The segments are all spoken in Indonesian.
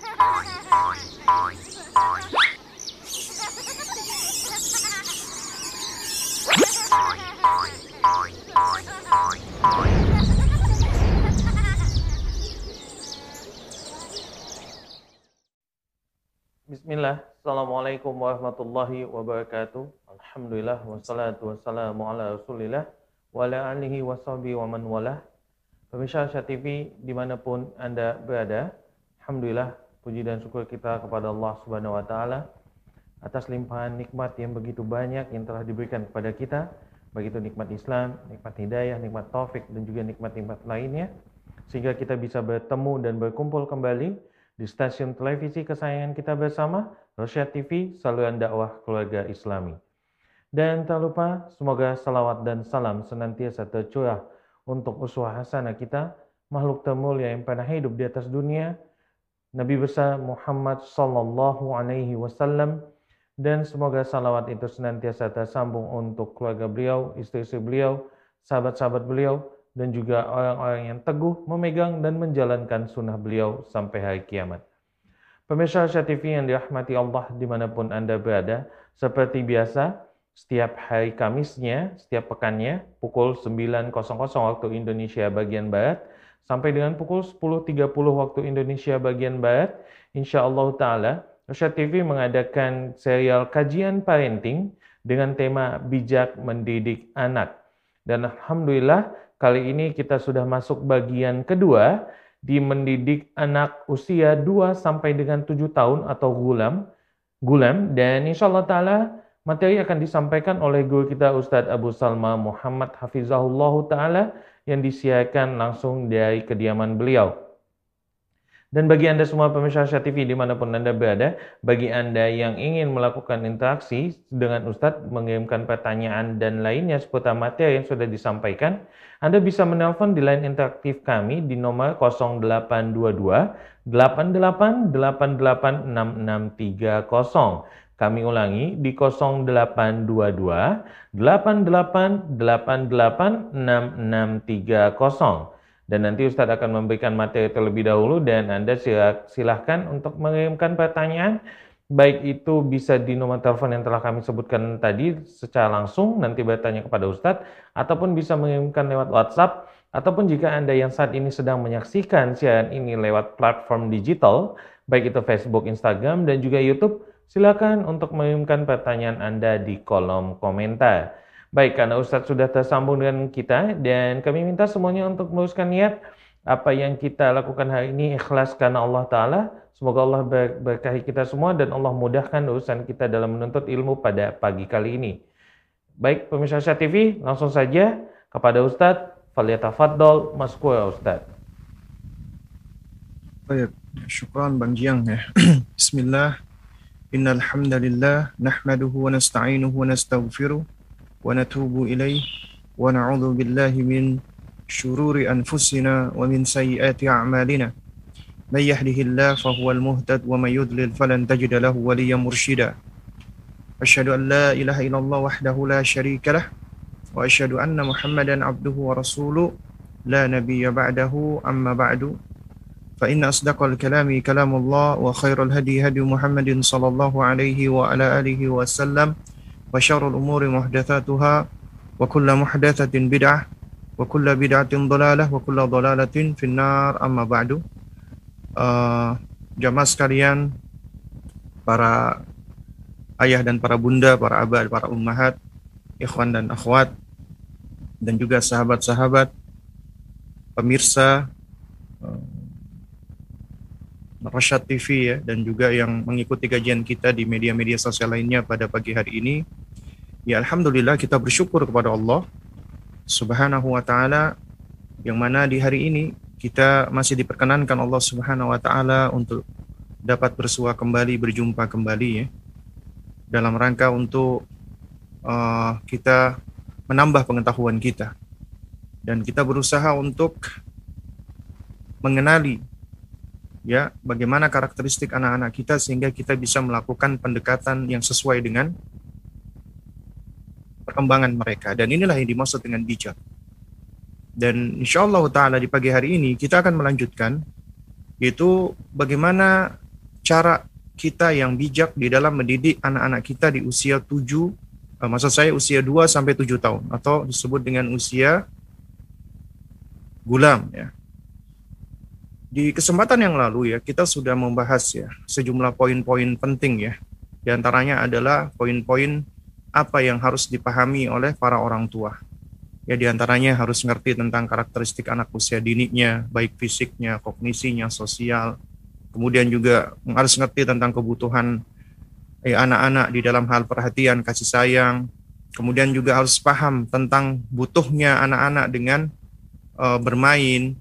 Bismillah, Assalamualaikum warahmatullahi wabarakatuh. Alhamdulillah, wassalatu wassalamu ala rasulillah, wa ala alihi wa sahbihi wa man walah. Pemirsa TV di mana pun Anda berada, Alhamdulillah, puji dan syukur kita kepada Allah Subhanahu wa Ta'ala atas limpahan nikmat yang begitu banyak yang telah diberikan kepada kita, baik itu nikmat Islam, nikmat hidayah, nikmat taufik, dan juga nikmat-nikmat lainnya, sehingga kita bisa bertemu dan berkumpul kembali di stasiun televisi kesayangan kita bersama, Rosyad TV, saluran dakwah keluarga Islami. Dan tak lupa, semoga salawat dan salam senantiasa tercurah untuk uswah hasanah kita, makhluk termulia yang pernah hidup di atas dunia, Nabi besar Muhammad Sallallahu Alaihi Wasallam, dan semoga salawat itu senantiasa tersambung untuk keluarga beliau, istri-istri beliau, sahabat-sahabat beliau, dan juga orang-orang yang teguh memegang dan menjalankan sunnah beliau sampai hari kiamat. Pemirsa Asia TV yang dirahmati Allah di mana pun Anda berada, seperti biasa, setiap hari Kamisnya, setiap pekannya, pukul 9.00 waktu Indonesia bagian Barat, sampai dengan pukul 10.30 waktu Indonesia bagian Barat, insya Allah Ta'ala, Asia TV mengadakan serial kajian parenting dengan tema bijak mendidik anak. Dan Alhamdulillah, Kali ini kita sudah masuk bagian kedua di mendidik anak usia 2 sampai dengan 7 tahun atau gulam. Gulam dan insya Allah taala materi akan disampaikan oleh guru kita Ustadz Abu Salma Muhammad Hafizahullah taala yang disiarkan langsung dari kediaman beliau. Dan bagi Anda semua pemirsa Asia TV di mana pun Anda berada, bagi Anda yang ingin melakukan interaksi dengan Ustadz, mengirimkan pertanyaan dan lainnya seputar materi yang sudah disampaikan, Anda bisa menelpon di line interaktif kami di nomor 0822 88886630. Kami ulangi di 0822 88886630. Dan nanti Ustadz akan memberikan materi terlebih dahulu dan Anda silahkan untuk mengirimkan pertanyaan baik itu bisa di nomor telepon yang telah kami sebutkan tadi secara langsung nanti bertanya kepada Ustadz ataupun bisa mengirimkan lewat WhatsApp ataupun jika Anda yang saat ini sedang menyaksikan siaran ini lewat platform digital baik itu Facebook, Instagram dan juga YouTube silakan untuk mengirimkan pertanyaan Anda di kolom komentar. Baik, karena Ustadz sudah tersambung dengan kita dan kami minta semuanya untuk meluruskan niat apa yang kita lakukan hari ini ikhlas karena Allah Ta'ala. Semoga Allah berkahi kita semua dan Allah mudahkan urusan kita dalam menuntut ilmu pada pagi kali ini. Baik, pemirsa Syah TV, langsung saja kepada Ustadz. Faliyatafaddol, maskura Ustadz. Baik, syukran Bang Jiang ya. Bismillah. Hamdalillah nahmaduhu wa nasta'inuhu wa nastaghfiruh ونتوب إليه ونعوذ بالله من شرور أنفسنا ومن سيئات أعمالنا. من يهده الله فهو المهتد ومن يضلل فلن تجد له وليا مرشدا. أشهد أن لا إله إلا الله وحده لا شريك له وأشهد أن محمدا عبده ورسوله. لا نبي بعده أما بعد. فإن أصدق الكلام كلام الله وخير الهدي هدي محمد صلى الله عليه وعلى آله وسلم وشر الأمور محدثاتها وكل محدثة بدعة وكل بدعة ضلالة وكل ضلالة في النار أما بعد uh, jamaah sekalian para ayah dan para bunda, para abah, para ummahat, ikhwan dan akhwat dan juga sahabat-sahabat pemirsa uh, Rasyad TV ya dan juga yang mengikuti kajian kita di media-media sosial lainnya pada pagi hari ini. Ya alhamdulillah kita bersyukur kepada Allah Subhanahu wa taala yang mana di hari ini kita masih diperkenankan Allah Subhanahu wa taala untuk dapat bersua kembali berjumpa kembali ya dalam rangka untuk uh, kita menambah pengetahuan kita dan kita berusaha untuk mengenali ya bagaimana karakteristik anak-anak kita sehingga kita bisa melakukan pendekatan yang sesuai dengan perkembangan mereka. Dan inilah yang dimaksud dengan bijak. Dan insya Allah taala di pagi hari ini kita akan melanjutkan yaitu bagaimana cara kita yang bijak di dalam mendidik anak-anak kita di usia 7 uh, maksud saya usia 2 sampai 7 tahun. Atau disebut dengan usia gulam ya. Di kesempatan yang lalu ya kita sudah membahas ya sejumlah poin-poin penting ya. Di antaranya adalah poin-poin apa yang harus dipahami oleh para orang tua. Ya di antaranya harus ngerti tentang karakteristik anak usia dininya, baik fisiknya, kognisinya, sosial. Kemudian juga harus ngerti tentang kebutuhan eh, anak-anak di dalam hal perhatian, kasih sayang. Kemudian juga harus paham tentang butuhnya anak-anak dengan uh, bermain.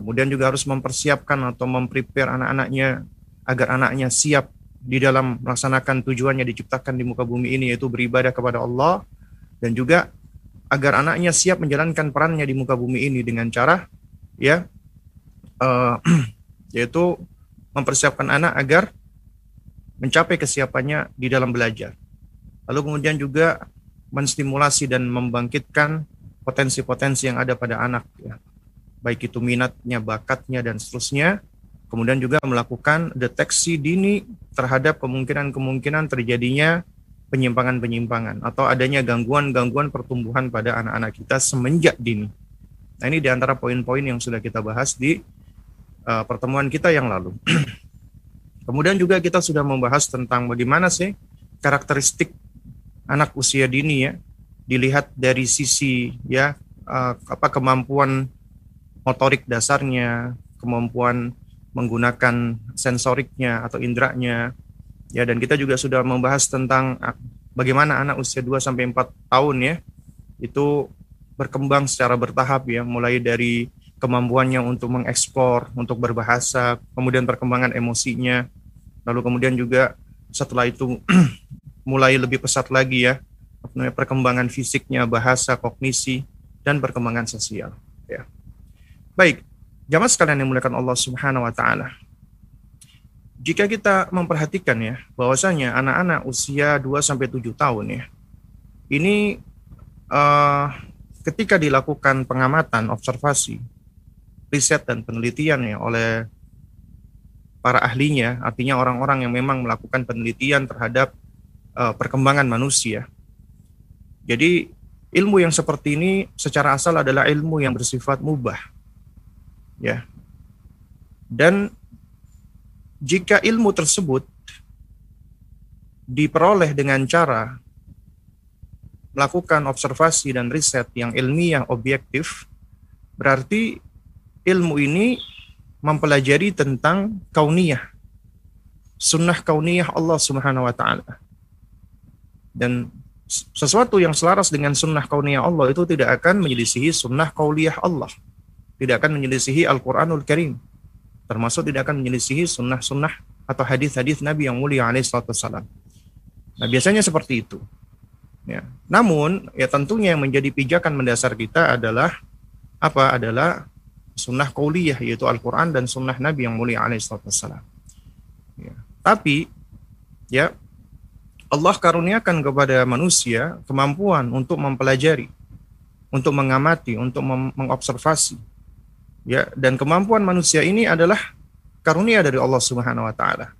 Kemudian juga harus mempersiapkan atau memprepare anak-anaknya agar anaknya siap di dalam melaksanakan tujuannya diciptakan di muka bumi ini yaitu beribadah kepada Allah dan juga agar anaknya siap menjalankan perannya di muka bumi ini dengan cara ya uh, yaitu mempersiapkan anak agar mencapai kesiapannya di dalam belajar. Lalu kemudian juga menstimulasi dan membangkitkan potensi-potensi yang ada pada anak ya. Baik itu minatnya, bakatnya dan seterusnya kemudian juga melakukan deteksi dini terhadap kemungkinan-kemungkinan terjadinya penyimpangan-penyimpangan atau adanya gangguan-gangguan pertumbuhan pada anak-anak kita semenjak dini. Nah ini di antara poin-poin yang sudah kita bahas di uh, pertemuan kita yang lalu. Kemudian juga kita sudah membahas tentang bagaimana sih karakteristik anak usia dini ya dilihat dari sisi ya uh, apa kemampuan motorik dasarnya, kemampuan menggunakan sensoriknya atau indranya. Ya, dan kita juga sudah membahas tentang bagaimana anak usia 2 sampai 4 tahun ya itu berkembang secara bertahap ya, mulai dari kemampuannya untuk mengeksplor, untuk berbahasa, kemudian perkembangan emosinya, lalu kemudian juga setelah itu mulai lebih pesat lagi ya, perkembangan fisiknya, bahasa, kognisi, dan perkembangan sosial. Baik, Jamaah sekalian yang dimuliakan Allah Subhanahu wa taala. Jika kita memperhatikan ya bahwasanya anak-anak usia 2 sampai 7 tahun ya. Ini uh, ketika dilakukan pengamatan, observasi, riset dan penelitian ya oleh para ahlinya, artinya orang-orang yang memang melakukan penelitian terhadap uh, perkembangan manusia. Jadi ilmu yang seperti ini secara asal adalah ilmu yang bersifat mubah ya. Dan jika ilmu tersebut diperoleh dengan cara melakukan observasi dan riset yang ilmiah objektif berarti ilmu ini mempelajari tentang kauniyah sunnah kauniyah Allah Subhanahu wa taala. Dan sesuatu yang selaras dengan sunnah kauniyah Allah itu tidak akan menyelisihi sunnah kauliyah Allah tidak akan menyelisihi Al-Quranul Karim. Termasuk tidak akan menyelisihi sunnah-sunnah atau hadis-hadis Nabi yang mulia alaihissalam. Nah biasanya seperti itu. Ya. Namun ya tentunya yang menjadi pijakan mendasar kita adalah apa? Adalah sunnah kauliyah yaitu Al-Quran dan sunnah Nabi yang mulia alaihissalam. Ya. Tapi ya Allah karuniakan kepada manusia kemampuan untuk mempelajari, untuk mengamati, untuk mengobservasi, ya dan kemampuan manusia ini adalah karunia dari Allah Subhanahu wa taala.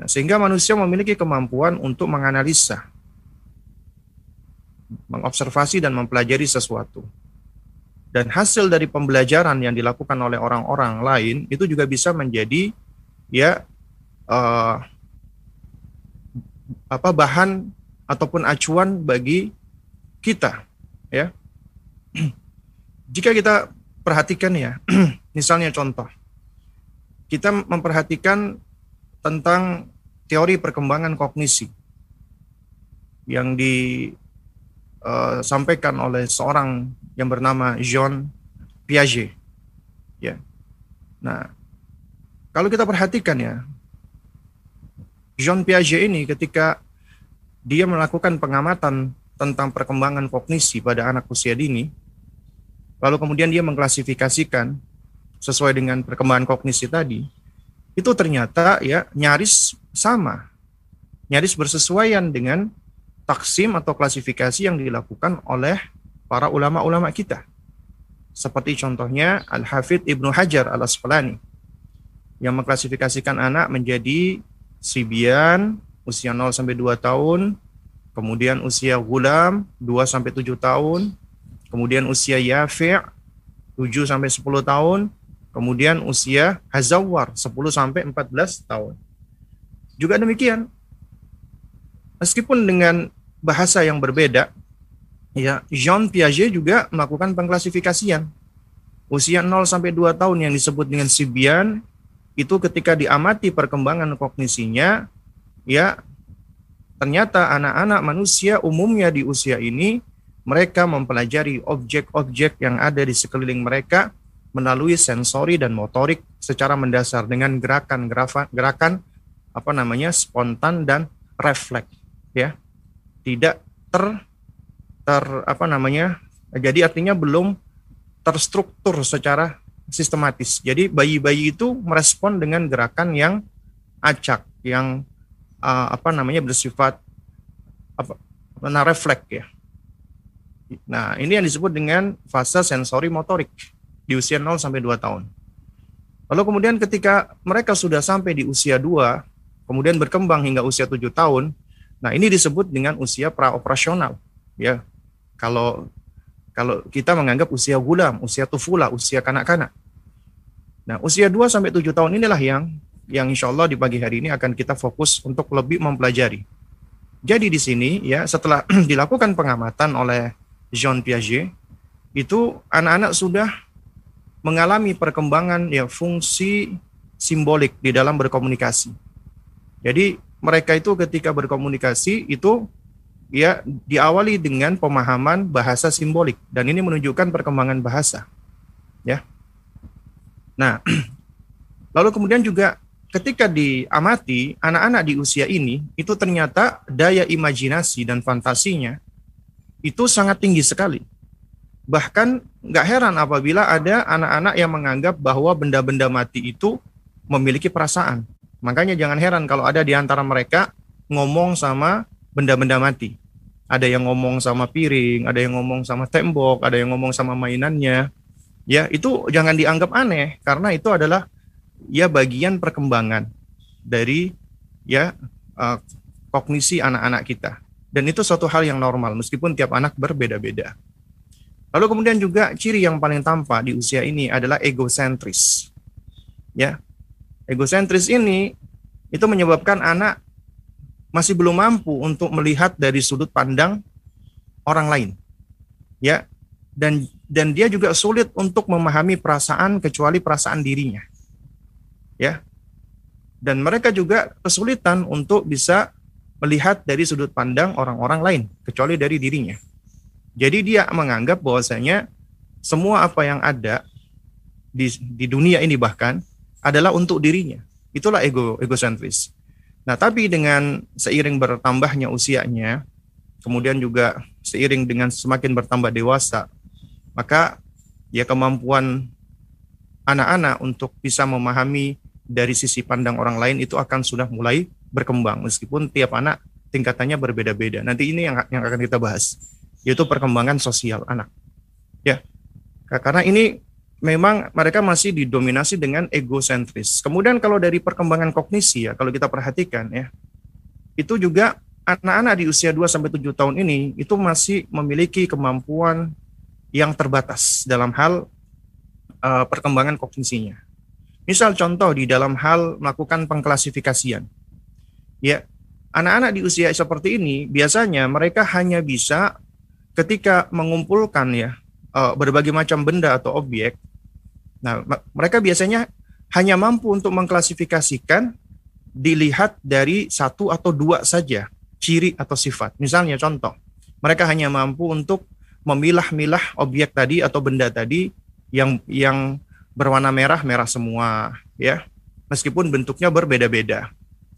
Nah, sehingga manusia memiliki kemampuan untuk menganalisa, mengobservasi dan mempelajari sesuatu. Dan hasil dari pembelajaran yang dilakukan oleh orang-orang lain itu juga bisa menjadi ya uh, apa bahan ataupun acuan bagi kita ya. Jika kita perhatikan ya, misalnya contoh, kita memperhatikan tentang teori perkembangan kognisi yang disampaikan uh, oleh seorang yang bernama Jean Piaget. Ya. Nah, kalau kita perhatikan ya, Jean Piaget ini ketika dia melakukan pengamatan tentang perkembangan kognisi pada anak usia dini, lalu kemudian dia mengklasifikasikan sesuai dengan perkembangan kognisi tadi, itu ternyata ya nyaris sama, nyaris bersesuaian dengan taksim atau klasifikasi yang dilakukan oleh para ulama-ulama kita. Seperti contohnya Al-Hafidh Ibnu Hajar Al-Asqalani. yang mengklasifikasikan anak menjadi sibian usia 0 sampai 2 tahun, kemudian usia gulam 2 sampai 7 tahun, kemudian usia yafi' 7 sampai 10 tahun, kemudian usia hazawar 10 sampai 14 tahun. Juga demikian, meskipun dengan bahasa yang berbeda, ya Jean Piaget juga melakukan pengklasifikasian. Usia 0 sampai 2 tahun yang disebut dengan sibian itu ketika diamati perkembangan kognisinya, ya ternyata anak-anak manusia umumnya di usia ini mereka mempelajari objek-objek yang ada di sekeliling mereka melalui sensori dan motorik secara mendasar dengan gerakan gerakan apa namanya spontan dan refleks ya. Tidak ter ter apa namanya jadi artinya belum terstruktur secara sistematis. Jadi bayi-bayi itu merespon dengan gerakan yang acak yang uh, apa namanya bersifat apa nah refleks ya nah ini yang disebut dengan fase sensori motorik di usia 0 sampai 2 tahun. Lalu kemudian ketika mereka sudah sampai di usia 2, kemudian berkembang hingga usia 7 tahun, nah ini disebut dengan usia praoperasional. Ya. Kalau kalau kita menganggap usia gulam, usia tufula, usia kanak-kanak. Nah, usia 2 sampai 7 tahun inilah yang yang insya Allah di pagi hari ini akan kita fokus untuk lebih mempelajari. Jadi di sini ya setelah dilakukan pengamatan oleh Jean Piaget, itu anak-anak sudah mengalami perkembangan ya fungsi simbolik di dalam berkomunikasi. Jadi mereka itu ketika berkomunikasi itu ya diawali dengan pemahaman bahasa simbolik dan ini menunjukkan perkembangan bahasa. Ya. Nah, lalu kemudian juga ketika diamati anak-anak di usia ini itu ternyata daya imajinasi dan fantasinya itu sangat tinggi sekali. Bahkan nggak heran apabila ada anak-anak yang menganggap bahwa benda-benda mati itu memiliki perasaan. Makanya jangan heran kalau ada di antara mereka ngomong sama benda-benda mati. Ada yang ngomong sama piring, ada yang ngomong sama tembok, ada yang ngomong sama mainannya. Ya, itu jangan dianggap aneh karena itu adalah ya bagian perkembangan dari ya uh, kognisi anak-anak kita. Dan itu suatu hal yang normal meskipun tiap anak berbeda-beda. Lalu kemudian juga ciri yang paling tampak di usia ini adalah egosentris. Ya. Egosentris ini itu menyebabkan anak masih belum mampu untuk melihat dari sudut pandang orang lain. Ya. Dan dan dia juga sulit untuk memahami perasaan kecuali perasaan dirinya. Ya. Dan mereka juga kesulitan untuk bisa melihat dari sudut pandang orang-orang lain kecuali dari dirinya. Jadi dia menganggap bahwasanya semua apa yang ada di, di dunia ini bahkan adalah untuk dirinya. Itulah ego egosentris. Nah, tapi dengan seiring bertambahnya usianya, kemudian juga seiring dengan semakin bertambah dewasa, maka ya kemampuan anak-anak untuk bisa memahami dari sisi pandang orang lain itu akan sudah mulai berkembang meskipun tiap anak tingkatannya berbeda-beda. Nanti ini yang yang akan kita bahas yaitu perkembangan sosial anak. Ya. Karena ini memang mereka masih didominasi dengan egosentris. Kemudian kalau dari perkembangan kognisi ya, kalau kita perhatikan ya, itu juga anak-anak di usia 2 sampai 7 tahun ini itu masih memiliki kemampuan yang terbatas dalam hal uh, perkembangan kognisinya. Misal contoh di dalam hal melakukan pengklasifikasian. Ya, anak-anak di usia seperti ini biasanya mereka hanya bisa ketika mengumpulkan ya uh, berbagai macam benda atau objek, nah mereka biasanya hanya mampu untuk mengklasifikasikan dilihat dari satu atau dua saja ciri atau sifat. Misalnya contoh, mereka hanya mampu untuk memilah-milah objek tadi atau benda tadi yang yang berwarna merah merah semua ya. Meskipun bentuknya berbeda-beda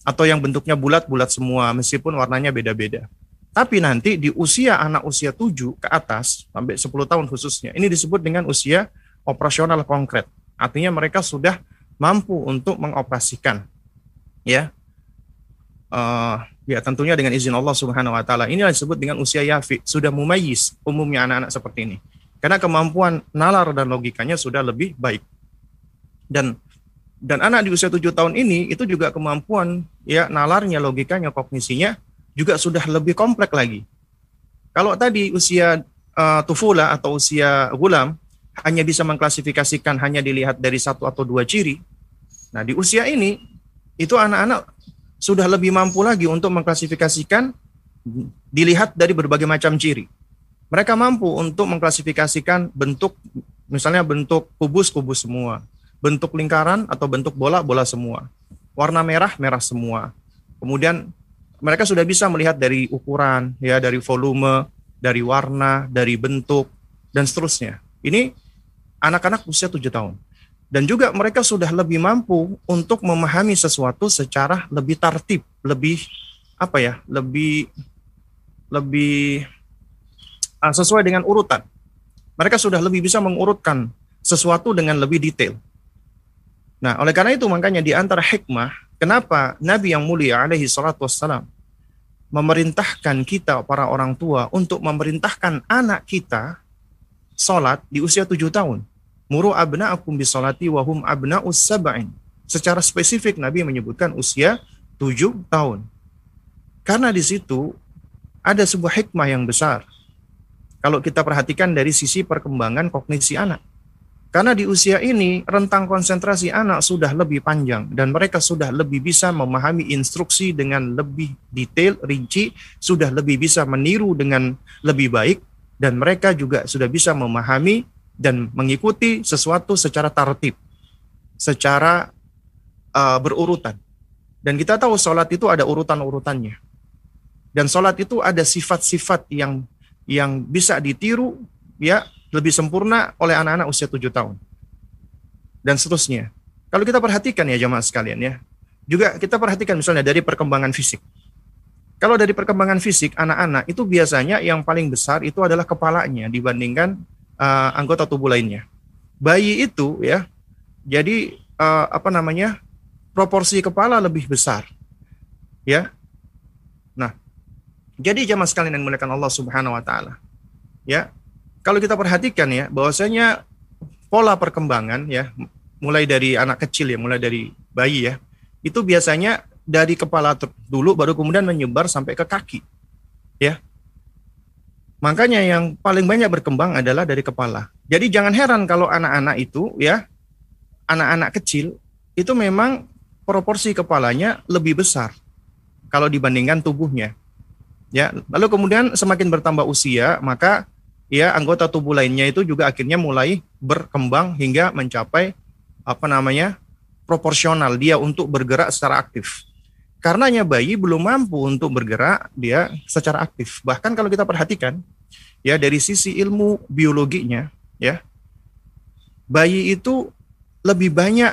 atau yang bentuknya bulat-bulat semua meskipun warnanya beda-beda. Tapi nanti di usia anak usia 7 ke atas, sampai 10 tahun khususnya, ini disebut dengan usia operasional konkret. Artinya mereka sudah mampu untuk mengoperasikan. Ya, uh, ya tentunya dengan izin Allah Subhanahu Wa Taala. Ini disebut dengan usia yafi, sudah mumayis umumnya anak-anak seperti ini. Karena kemampuan nalar dan logikanya sudah lebih baik. Dan Dan anak di usia tujuh tahun ini itu juga kemampuan ya nalarnya, logikanya, kognisinya juga sudah lebih kompleks lagi. Kalau tadi usia uh, tufula atau usia gulam hanya bisa mengklasifikasikan hanya dilihat dari satu atau dua ciri. Nah, di usia ini itu anak-anak sudah lebih mampu lagi untuk mengklasifikasikan dilihat dari berbagai macam ciri. Mereka mampu untuk mengklasifikasikan bentuk misalnya bentuk kubus kubus semua, bentuk lingkaran atau bentuk bola bola semua. Warna merah merah semua. Kemudian mereka sudah bisa melihat dari ukuran ya, dari volume, dari warna, dari bentuk dan seterusnya. Ini anak-anak usia tujuh tahun dan juga mereka sudah lebih mampu untuk memahami sesuatu secara lebih tertib, lebih apa ya, lebih lebih uh, sesuai dengan urutan. Mereka sudah lebih bisa mengurutkan sesuatu dengan lebih detail. Nah, oleh karena itu makanya di antara hikmah kenapa Nabi yang mulia alaihi salatu wassalam memerintahkan kita para orang tua untuk memerintahkan anak kita sholat di usia tujuh tahun. Muru abna'akum bisolati wahum abna'us sab'in. Secara spesifik Nabi menyebutkan usia tujuh tahun. Karena di situ ada sebuah hikmah yang besar. Kalau kita perhatikan dari sisi perkembangan kognisi anak. Karena di usia ini rentang konsentrasi anak sudah lebih panjang dan mereka sudah lebih bisa memahami instruksi dengan lebih detail, rinci, sudah lebih bisa meniru dengan lebih baik dan mereka juga sudah bisa memahami dan mengikuti sesuatu secara tertib, secara uh, berurutan. Dan kita tahu sholat itu ada urutan-urutannya. Dan sholat itu ada sifat-sifat yang yang bisa ditiru ya lebih sempurna oleh anak-anak usia tujuh tahun. Dan seterusnya. Kalau kita perhatikan ya jamaah sekalian ya, juga kita perhatikan misalnya dari perkembangan fisik. Kalau dari perkembangan fisik anak-anak itu biasanya yang paling besar itu adalah kepalanya dibandingkan uh, anggota tubuh lainnya. Bayi itu ya, jadi uh, apa namanya proporsi kepala lebih besar, ya. Nah, jadi jamaah sekalian yang dimuliakan Allah Subhanahu Wa Taala, ya. Kalau kita perhatikan ya, bahwasanya pola perkembangan ya, mulai dari anak kecil ya, mulai dari bayi ya, itu biasanya dari kepala dulu baru kemudian menyebar sampai ke kaki. Ya. Makanya yang paling banyak berkembang adalah dari kepala. Jadi jangan heran kalau anak-anak itu ya, anak-anak kecil itu memang proporsi kepalanya lebih besar kalau dibandingkan tubuhnya. Ya, lalu kemudian semakin bertambah usia, maka ya anggota tubuh lainnya itu juga akhirnya mulai berkembang hingga mencapai apa namanya? proporsional dia untuk bergerak secara aktif. Karenanya bayi belum mampu untuk bergerak dia secara aktif. Bahkan kalau kita perhatikan ya dari sisi ilmu biologinya ya bayi itu lebih banyak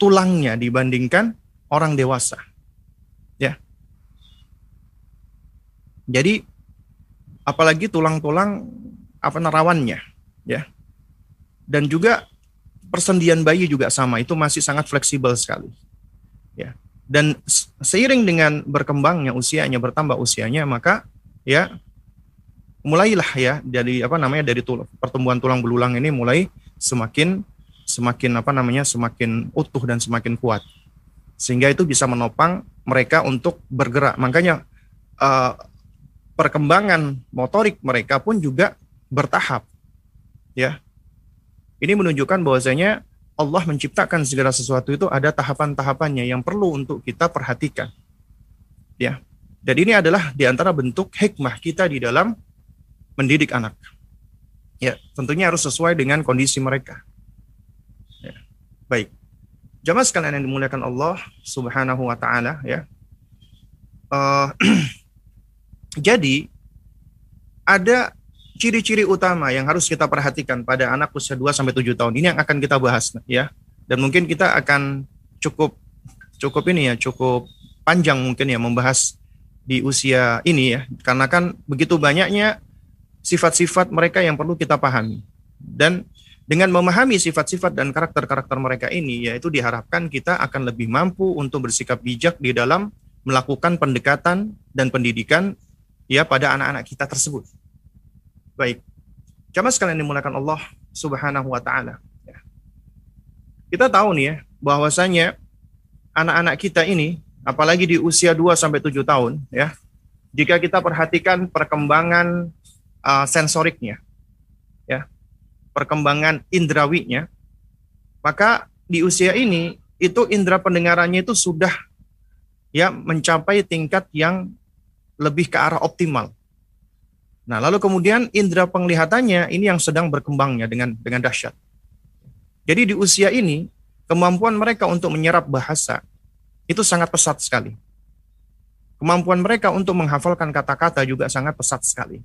tulangnya dibandingkan orang dewasa. Ya. Jadi apalagi tulang-tulang apa narawannya ya. Dan juga persendian bayi juga sama, itu masih sangat fleksibel sekali. Ya dan seiring dengan berkembangnya usianya bertambah usianya maka ya mulailah ya dari apa namanya dari tul pertumbuhan tulang belulang ini mulai semakin semakin apa namanya semakin utuh dan semakin kuat sehingga itu bisa menopang mereka untuk bergerak makanya uh, perkembangan motorik mereka pun juga bertahap ya ini menunjukkan bahwasanya Allah menciptakan segala sesuatu itu ada tahapan-tahapannya yang perlu untuk kita perhatikan. Ya. Dan ini adalah di antara bentuk hikmah kita di dalam mendidik anak. Ya, tentunya harus sesuai dengan kondisi mereka. Ya. Baik. Jamaah sekalian yang dimuliakan Allah Subhanahu wa taala ya. Uh, jadi ada ciri-ciri utama yang harus kita perhatikan pada anak usia 2 sampai 7 tahun ini yang akan kita bahas ya. Dan mungkin kita akan cukup cukup ini ya, cukup panjang mungkin ya membahas di usia ini ya. Karena kan begitu banyaknya sifat-sifat mereka yang perlu kita pahami. Dan dengan memahami sifat-sifat dan karakter-karakter mereka ini yaitu diharapkan kita akan lebih mampu untuk bersikap bijak di dalam melakukan pendekatan dan pendidikan ya pada anak-anak kita tersebut. Baik. Jamaah sekalian dimulakan Allah Subhanahu wa taala. Ya. Kita tahu nih ya, bahwasanya anak-anak kita ini apalagi di usia 2 sampai 7 tahun ya. Jika kita perhatikan perkembangan uh, sensoriknya ya. Perkembangan indrawinya maka di usia ini itu indera pendengarannya itu sudah ya mencapai tingkat yang lebih ke arah optimal. Nah, lalu kemudian indera penglihatannya ini yang sedang berkembangnya dengan dengan dahsyat. Jadi di usia ini kemampuan mereka untuk menyerap bahasa itu sangat pesat sekali. Kemampuan mereka untuk menghafalkan kata-kata juga sangat pesat sekali.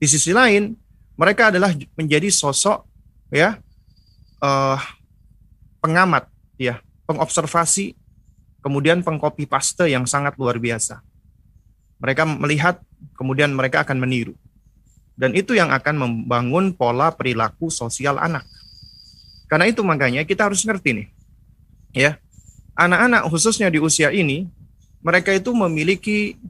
Di sisi lain, mereka adalah menjadi sosok ya uh, pengamat ya, pengobservasi kemudian pengcopy paste yang sangat luar biasa. Mereka melihat, kemudian mereka akan meniru. Dan itu yang akan membangun pola perilaku sosial anak. Karena itu makanya kita harus ngerti nih. Ya. Anak-anak khususnya di usia ini, mereka itu memiliki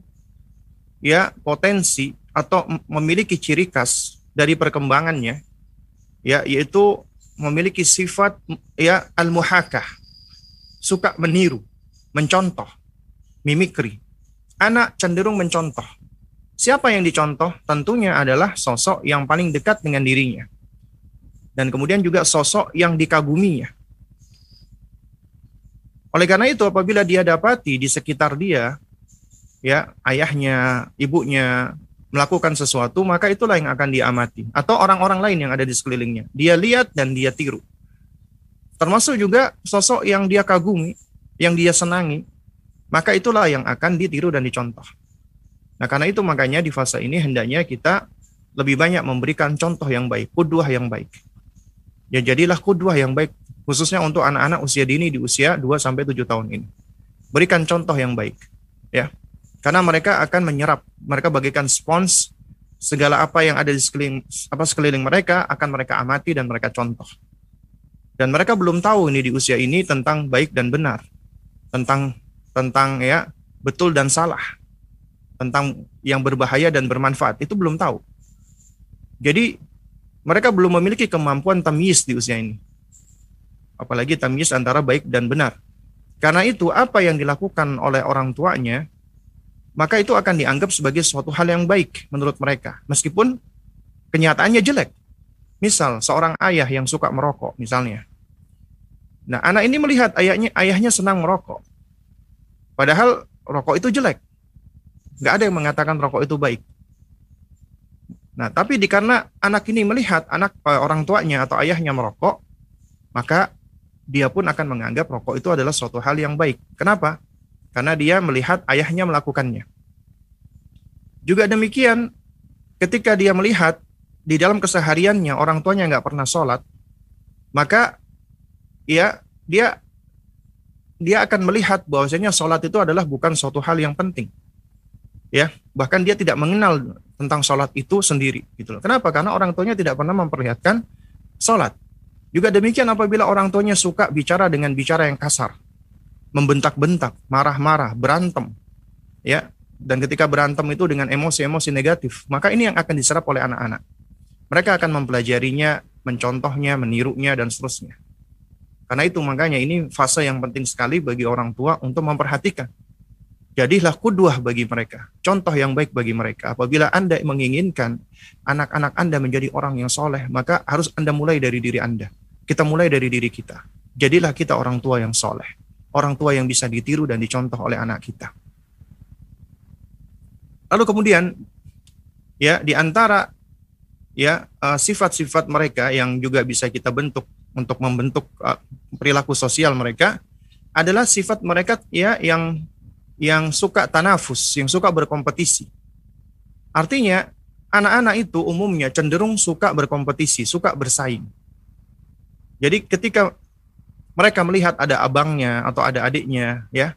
ya potensi atau memiliki ciri khas dari perkembangannya ya yaitu memiliki sifat ya al-muhakah suka meniru mencontoh, mimikri. Anak cenderung mencontoh. Siapa yang dicontoh? Tentunya adalah sosok yang paling dekat dengan dirinya. Dan kemudian juga sosok yang dikaguminya. Oleh karena itu, apabila dia dapati di sekitar dia, ya ayahnya, ibunya melakukan sesuatu, maka itulah yang akan diamati. Atau orang-orang lain yang ada di sekelilingnya. Dia lihat dan dia tiru. Termasuk juga sosok yang dia kagumi, yang dia senangi, maka itulah yang akan ditiru dan dicontoh. Nah, karena itu makanya di fase ini hendaknya kita lebih banyak memberikan contoh yang baik, kudwah yang baik. Ya jadilah kudwah yang baik khususnya untuk anak-anak usia dini di usia 2 sampai 7 tahun ini. Berikan contoh yang baik, ya. Karena mereka akan menyerap, mereka bagikan spons segala apa yang ada di sekeliling apa sekeliling mereka akan mereka amati dan mereka contoh. Dan mereka belum tahu ini di usia ini tentang baik dan benar tentang tentang ya betul dan salah, tentang yang berbahaya dan bermanfaat itu belum tahu. Jadi mereka belum memiliki kemampuan tamyiz di usia ini. Apalagi tamyiz antara baik dan benar. Karena itu apa yang dilakukan oleh orang tuanya maka itu akan dianggap sebagai suatu hal yang baik menurut mereka meskipun kenyataannya jelek. Misal seorang ayah yang suka merokok misalnya Nah, anak ini melihat ayahnya ayahnya senang merokok. Padahal rokok itu jelek. Nggak ada yang mengatakan rokok itu baik. Nah, tapi karena anak ini melihat anak eh, orang tuanya atau ayahnya merokok, maka dia pun akan menganggap rokok itu adalah suatu hal yang baik. Kenapa? Karena dia melihat ayahnya melakukannya. Juga demikian, ketika dia melihat di dalam kesehariannya orang tuanya nggak pernah sholat, maka ya dia dia akan melihat bahwasanya sholat itu adalah bukan suatu hal yang penting. Ya, bahkan dia tidak mengenal tentang sholat itu sendiri. Gitu loh. Kenapa? Karena orang tuanya tidak pernah memperlihatkan sholat. Juga demikian apabila orang tuanya suka bicara dengan bicara yang kasar, membentak-bentak, marah-marah, berantem, ya, dan ketika berantem itu dengan emosi-emosi negatif, maka ini yang akan diserap oleh anak-anak. Mereka akan mempelajarinya, mencontohnya, menirunya, dan seterusnya. Karena itu makanya ini fase yang penting sekali bagi orang tua untuk memperhatikan. Jadilah kudwah bagi mereka, contoh yang baik bagi mereka. Apabila Anda menginginkan anak-anak Anda menjadi orang yang soleh, maka harus Anda mulai dari diri Anda. Kita mulai dari diri kita. Jadilah kita orang tua yang soleh. Orang tua yang bisa ditiru dan dicontoh oleh anak kita. Lalu kemudian, ya di antara ya uh, sifat-sifat mereka yang juga bisa kita bentuk untuk membentuk uh, perilaku sosial mereka adalah sifat mereka ya yang yang suka tanafus, yang suka berkompetisi. Artinya anak-anak itu umumnya cenderung suka berkompetisi, suka bersaing. Jadi ketika mereka melihat ada abangnya atau ada adiknya ya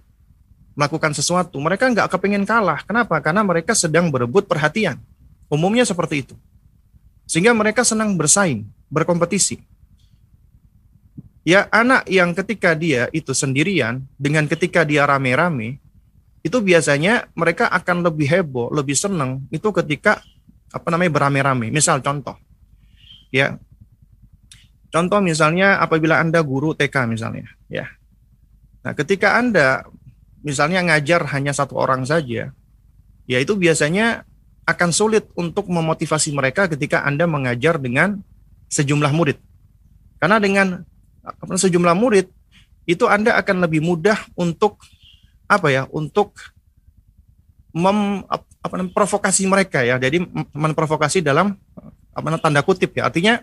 melakukan sesuatu, mereka nggak kepingin kalah. Kenapa? Karena mereka sedang berebut perhatian. Umumnya seperti itu. Sehingga mereka senang bersaing, berkompetisi. Ya anak yang ketika dia itu sendirian dengan ketika dia rame-rame itu biasanya mereka akan lebih heboh, lebih senang itu ketika apa namanya berame-rame. Misal contoh, ya contoh misalnya apabila anda guru TK misalnya, ya Nah, ketika Anda misalnya ngajar hanya satu orang saja, ya itu biasanya akan sulit untuk memotivasi mereka ketika Anda mengajar dengan sejumlah murid. Karena dengan sejumlah murid itu Anda akan lebih mudah untuk apa ya? Untuk mem, apa provokasi mereka ya. Jadi memprovokasi dalam apa tanda kutip ya. Artinya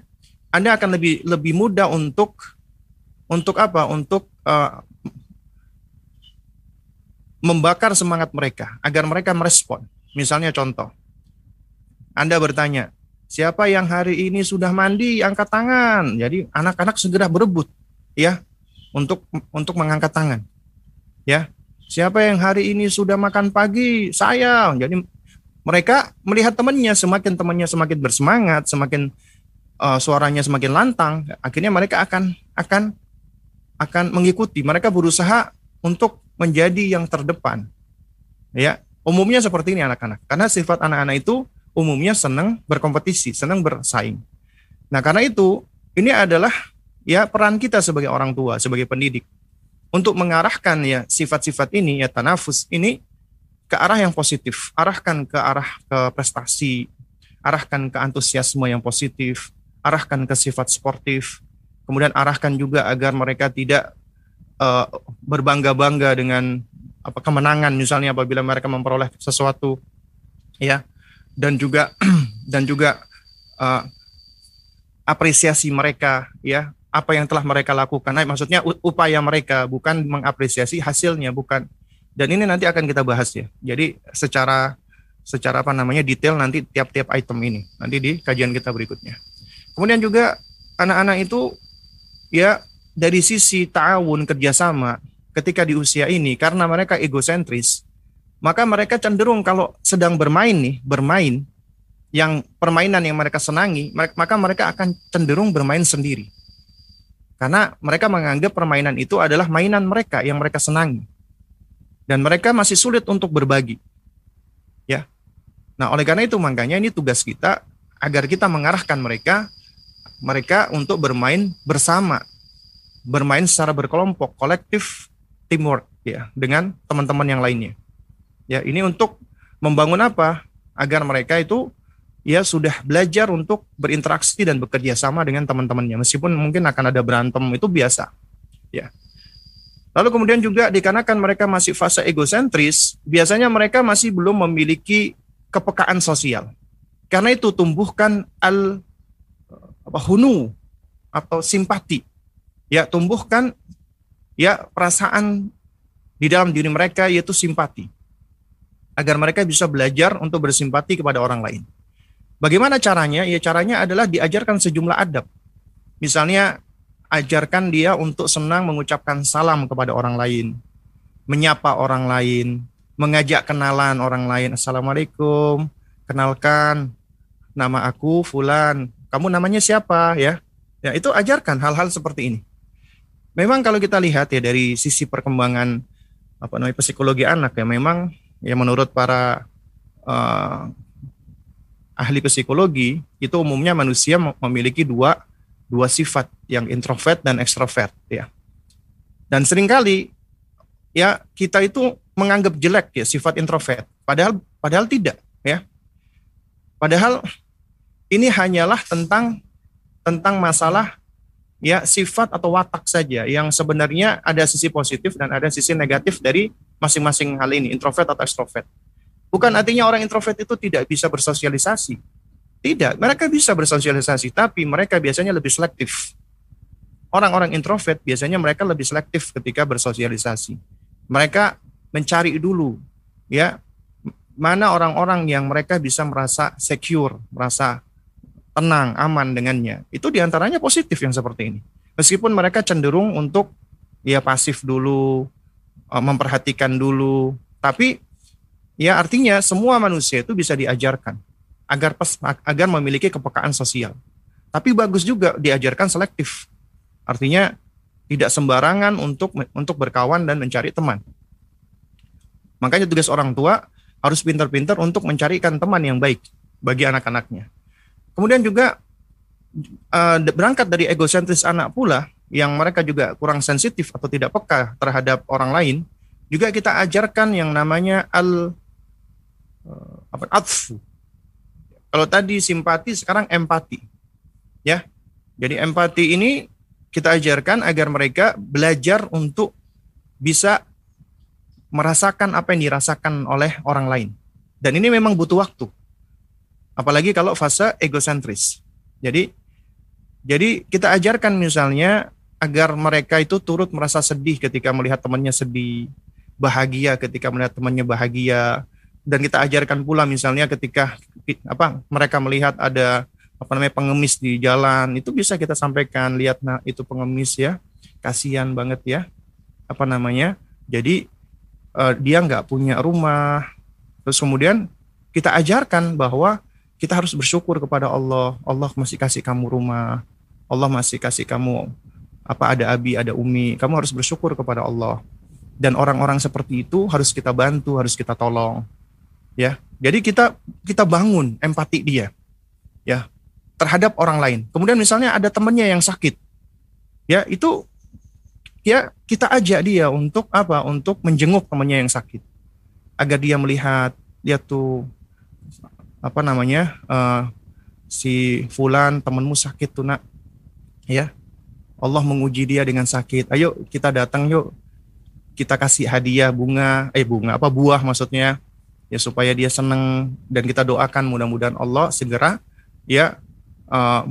Anda akan lebih lebih mudah untuk untuk apa? Untuk uh, membakar semangat mereka agar mereka merespon. Misalnya contoh, Anda bertanya, siapa yang hari ini sudah mandi angkat tangan. Jadi anak-anak segera berebut ya untuk untuk mengangkat tangan. Ya. Siapa yang hari ini sudah makan pagi? Saya. Jadi mereka melihat temannya semakin temannya semakin bersemangat, semakin uh, suaranya semakin lantang, akhirnya mereka akan akan akan mengikuti. Mereka berusaha untuk menjadi yang terdepan. Ya, umumnya seperti ini anak-anak. Karena sifat anak-anak itu umumnya senang berkompetisi, senang bersaing. Nah, karena itu ini adalah ya peran kita sebagai orang tua, sebagai pendidik. Untuk mengarahkan ya sifat-sifat ini ya tanafus ini ke arah yang positif, arahkan ke arah ke prestasi, arahkan ke antusiasme yang positif, arahkan ke sifat sportif, kemudian arahkan juga agar mereka tidak uh, berbangga-bangga dengan apa kemenangan. Misalnya apabila mereka memperoleh sesuatu ya dan juga dan juga uh, apresiasi mereka ya apa yang telah mereka lakukan. Nah, maksudnya upaya mereka bukan mengapresiasi hasilnya bukan. Dan ini nanti akan kita bahas ya. Jadi secara secara apa namanya detail nanti tiap-tiap item ini nanti di kajian kita berikutnya. Kemudian juga anak-anak itu ya dari sisi ta'awun kerjasama ketika di usia ini karena mereka egosentris maka mereka cenderung kalau sedang bermain nih bermain yang permainan yang mereka senangi maka mereka akan cenderung bermain sendiri. Karena mereka menganggap permainan itu adalah mainan mereka yang mereka senangi. Dan mereka masih sulit untuk berbagi. Ya. Nah oleh karena itu makanya ini tugas kita agar kita mengarahkan mereka mereka untuk bermain bersama. Bermain secara berkelompok, kolektif, teamwork ya dengan teman-teman yang lainnya. Ya, ini untuk membangun apa? Agar mereka itu ya sudah belajar untuk berinteraksi dan bekerja sama dengan teman-temannya meskipun mungkin akan ada berantem itu biasa. Ya. Lalu kemudian juga dikarenakan mereka masih fase egosentris, biasanya mereka masih belum memiliki kepekaan sosial. Karena itu tumbuhkan al apa hunu atau simpati ya tumbuhkan ya perasaan di dalam diri mereka yaitu simpati agar mereka bisa belajar untuk bersimpati kepada orang lain. Bagaimana caranya? Ya caranya adalah diajarkan sejumlah adab. Misalnya ajarkan dia untuk senang mengucapkan salam kepada orang lain, menyapa orang lain, mengajak kenalan orang lain. Assalamualaikum, kenalkan nama aku Fulan. Kamu namanya siapa ya? Ya itu ajarkan hal-hal seperti ini memang kalau kita lihat ya dari sisi perkembangan apa namanya psikologi anak ya memang ya menurut para uh, ahli psikologi itu umumnya manusia memiliki dua dua sifat yang introvert dan ekstrovert ya. Dan sering kali ya kita itu menganggap jelek ya sifat introvert padahal padahal tidak ya. Padahal ini hanyalah tentang tentang masalah ya sifat atau watak saja yang sebenarnya ada sisi positif dan ada sisi negatif dari masing-masing hal ini, introvert atau extrovert. Bukan artinya orang introvert itu tidak bisa bersosialisasi. Tidak, mereka bisa bersosialisasi, tapi mereka biasanya lebih selektif. Orang-orang introvert biasanya mereka lebih selektif ketika bersosialisasi. Mereka mencari dulu, ya, mana orang-orang yang mereka bisa merasa secure, merasa tenang, aman dengannya. Itu di antaranya positif yang seperti ini. Meskipun mereka cenderung untuk ya pasif dulu, eh, memperhatikan dulu, tapi ya artinya semua manusia itu bisa diajarkan agar pes, agar memiliki kepekaan sosial. Tapi bagus juga diajarkan selektif. Artinya tidak sembarangan untuk untuk berkawan dan mencari teman. Makanya tugas orang tua harus pintar-pintar untuk mencarikan teman yang baik bagi anak-anaknya. Kemudian juga uh, berangkat dari egosentris anak pula, yang mereka juga kurang sensitif atau tidak peka terhadap orang lain, juga kita ajarkan yang namanya al uh, apa atfu. Kalau tadi simpati, sekarang empati. Ya. Jadi empati ini kita ajarkan agar mereka belajar untuk bisa merasakan apa yang dirasakan oleh orang lain. Dan ini memang butuh waktu. Apalagi kalau fase egosentris. Jadi jadi kita ajarkan misalnya agar mereka itu turut merasa sedih ketika melihat temannya sedih, bahagia ketika melihat temannya bahagia, dan kita ajarkan pula misalnya ketika apa mereka melihat ada apa namanya pengemis di jalan itu bisa kita sampaikan lihat nah itu pengemis ya kasihan banget ya apa namanya. Jadi uh, dia nggak punya rumah. Terus kemudian kita ajarkan bahwa kita harus bersyukur kepada Allah. Allah masih kasih kamu rumah. Allah masih kasih kamu apa ada abi ada umi. Kamu harus bersyukur kepada Allah. Dan orang-orang seperti itu harus kita bantu harus kita tolong. Ya. Jadi kita kita bangun empati dia. Ya. Terhadap orang lain. Kemudian misalnya ada temannya yang sakit. Ya itu ya kita ajak dia untuk apa? Untuk menjenguk temannya yang sakit. Agar dia melihat dia tuh apa namanya uh, si fulan temanmu sakit tuh nak. Ya. Allah menguji dia dengan sakit. Ayo kita datang yuk. Kita kasih hadiah bunga eh bunga apa buah maksudnya ya supaya dia senang dan kita doakan mudah-mudahan Allah segera ya uh,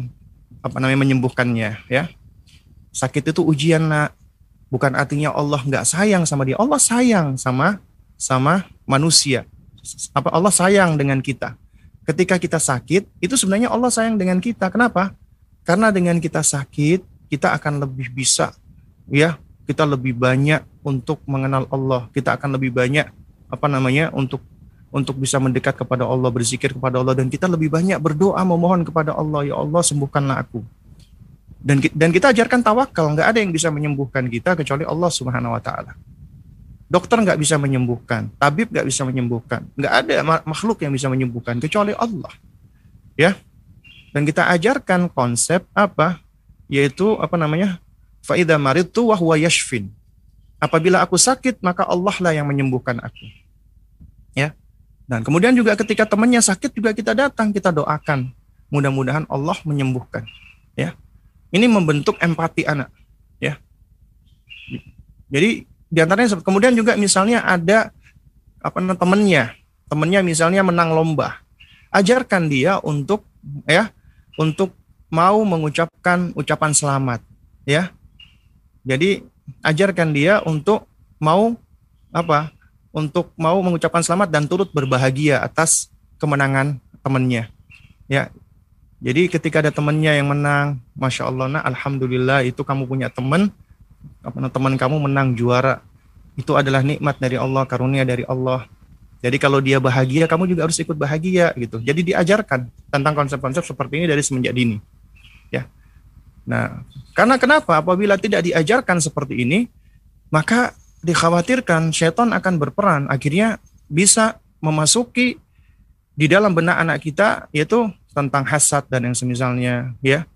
apa namanya menyembuhkannya ya. Sakit itu ujian nak. Bukan artinya Allah nggak sayang sama dia. Allah sayang sama sama manusia. Apa Allah sayang dengan kita ketika kita sakit itu sebenarnya Allah sayang dengan kita. Kenapa? Karena dengan kita sakit kita akan lebih bisa ya. Kita lebih banyak untuk mengenal Allah. Kita akan lebih banyak apa namanya untuk untuk bisa mendekat kepada Allah, berzikir kepada Allah. Dan kita lebih banyak berdoa memohon kepada Allah, ya Allah sembuhkanlah aku. Dan dan kita ajarkan tawakal, nggak ada yang bisa menyembuhkan kita kecuali Allah Subhanahu wa taala. Dokter nggak bisa menyembuhkan, tabib nggak bisa menyembuhkan, nggak ada makhluk yang bisa menyembuhkan kecuali Allah. Ya. Dan kita ajarkan konsep apa? Yaitu apa namanya? Faida maridtu wa huwa yashfin. Apabila aku sakit, maka Allah lah yang menyembuhkan aku. Ya. Dan kemudian juga ketika temannya sakit juga kita datang, kita doakan. Mudah-mudahan Allah menyembuhkan. Ya. Ini membentuk empati anak. Ya. Jadi di antaranya kemudian juga misalnya ada apa namanya temennya, temennya misalnya menang lomba, ajarkan dia untuk ya untuk mau mengucapkan ucapan selamat, ya. Jadi ajarkan dia untuk mau apa untuk mau mengucapkan selamat dan turut berbahagia atas kemenangan temannya. Ya, jadi ketika ada temannya yang menang, masya Allah, nah alhamdulillah itu kamu punya teman, kamu menang juara, itu adalah nikmat dari Allah, karunia dari Allah. Jadi kalau dia bahagia, kamu juga harus ikut bahagia gitu. Jadi diajarkan tentang konsep-konsep seperti ini dari semenjak dini. Ya. Nah, karena kenapa? Apabila tidak diajarkan seperti ini, maka dikhawatirkan setan akan berperan akhirnya bisa memasuki di dalam benak anak kita yaitu tentang hasad dan yang semisalnya ya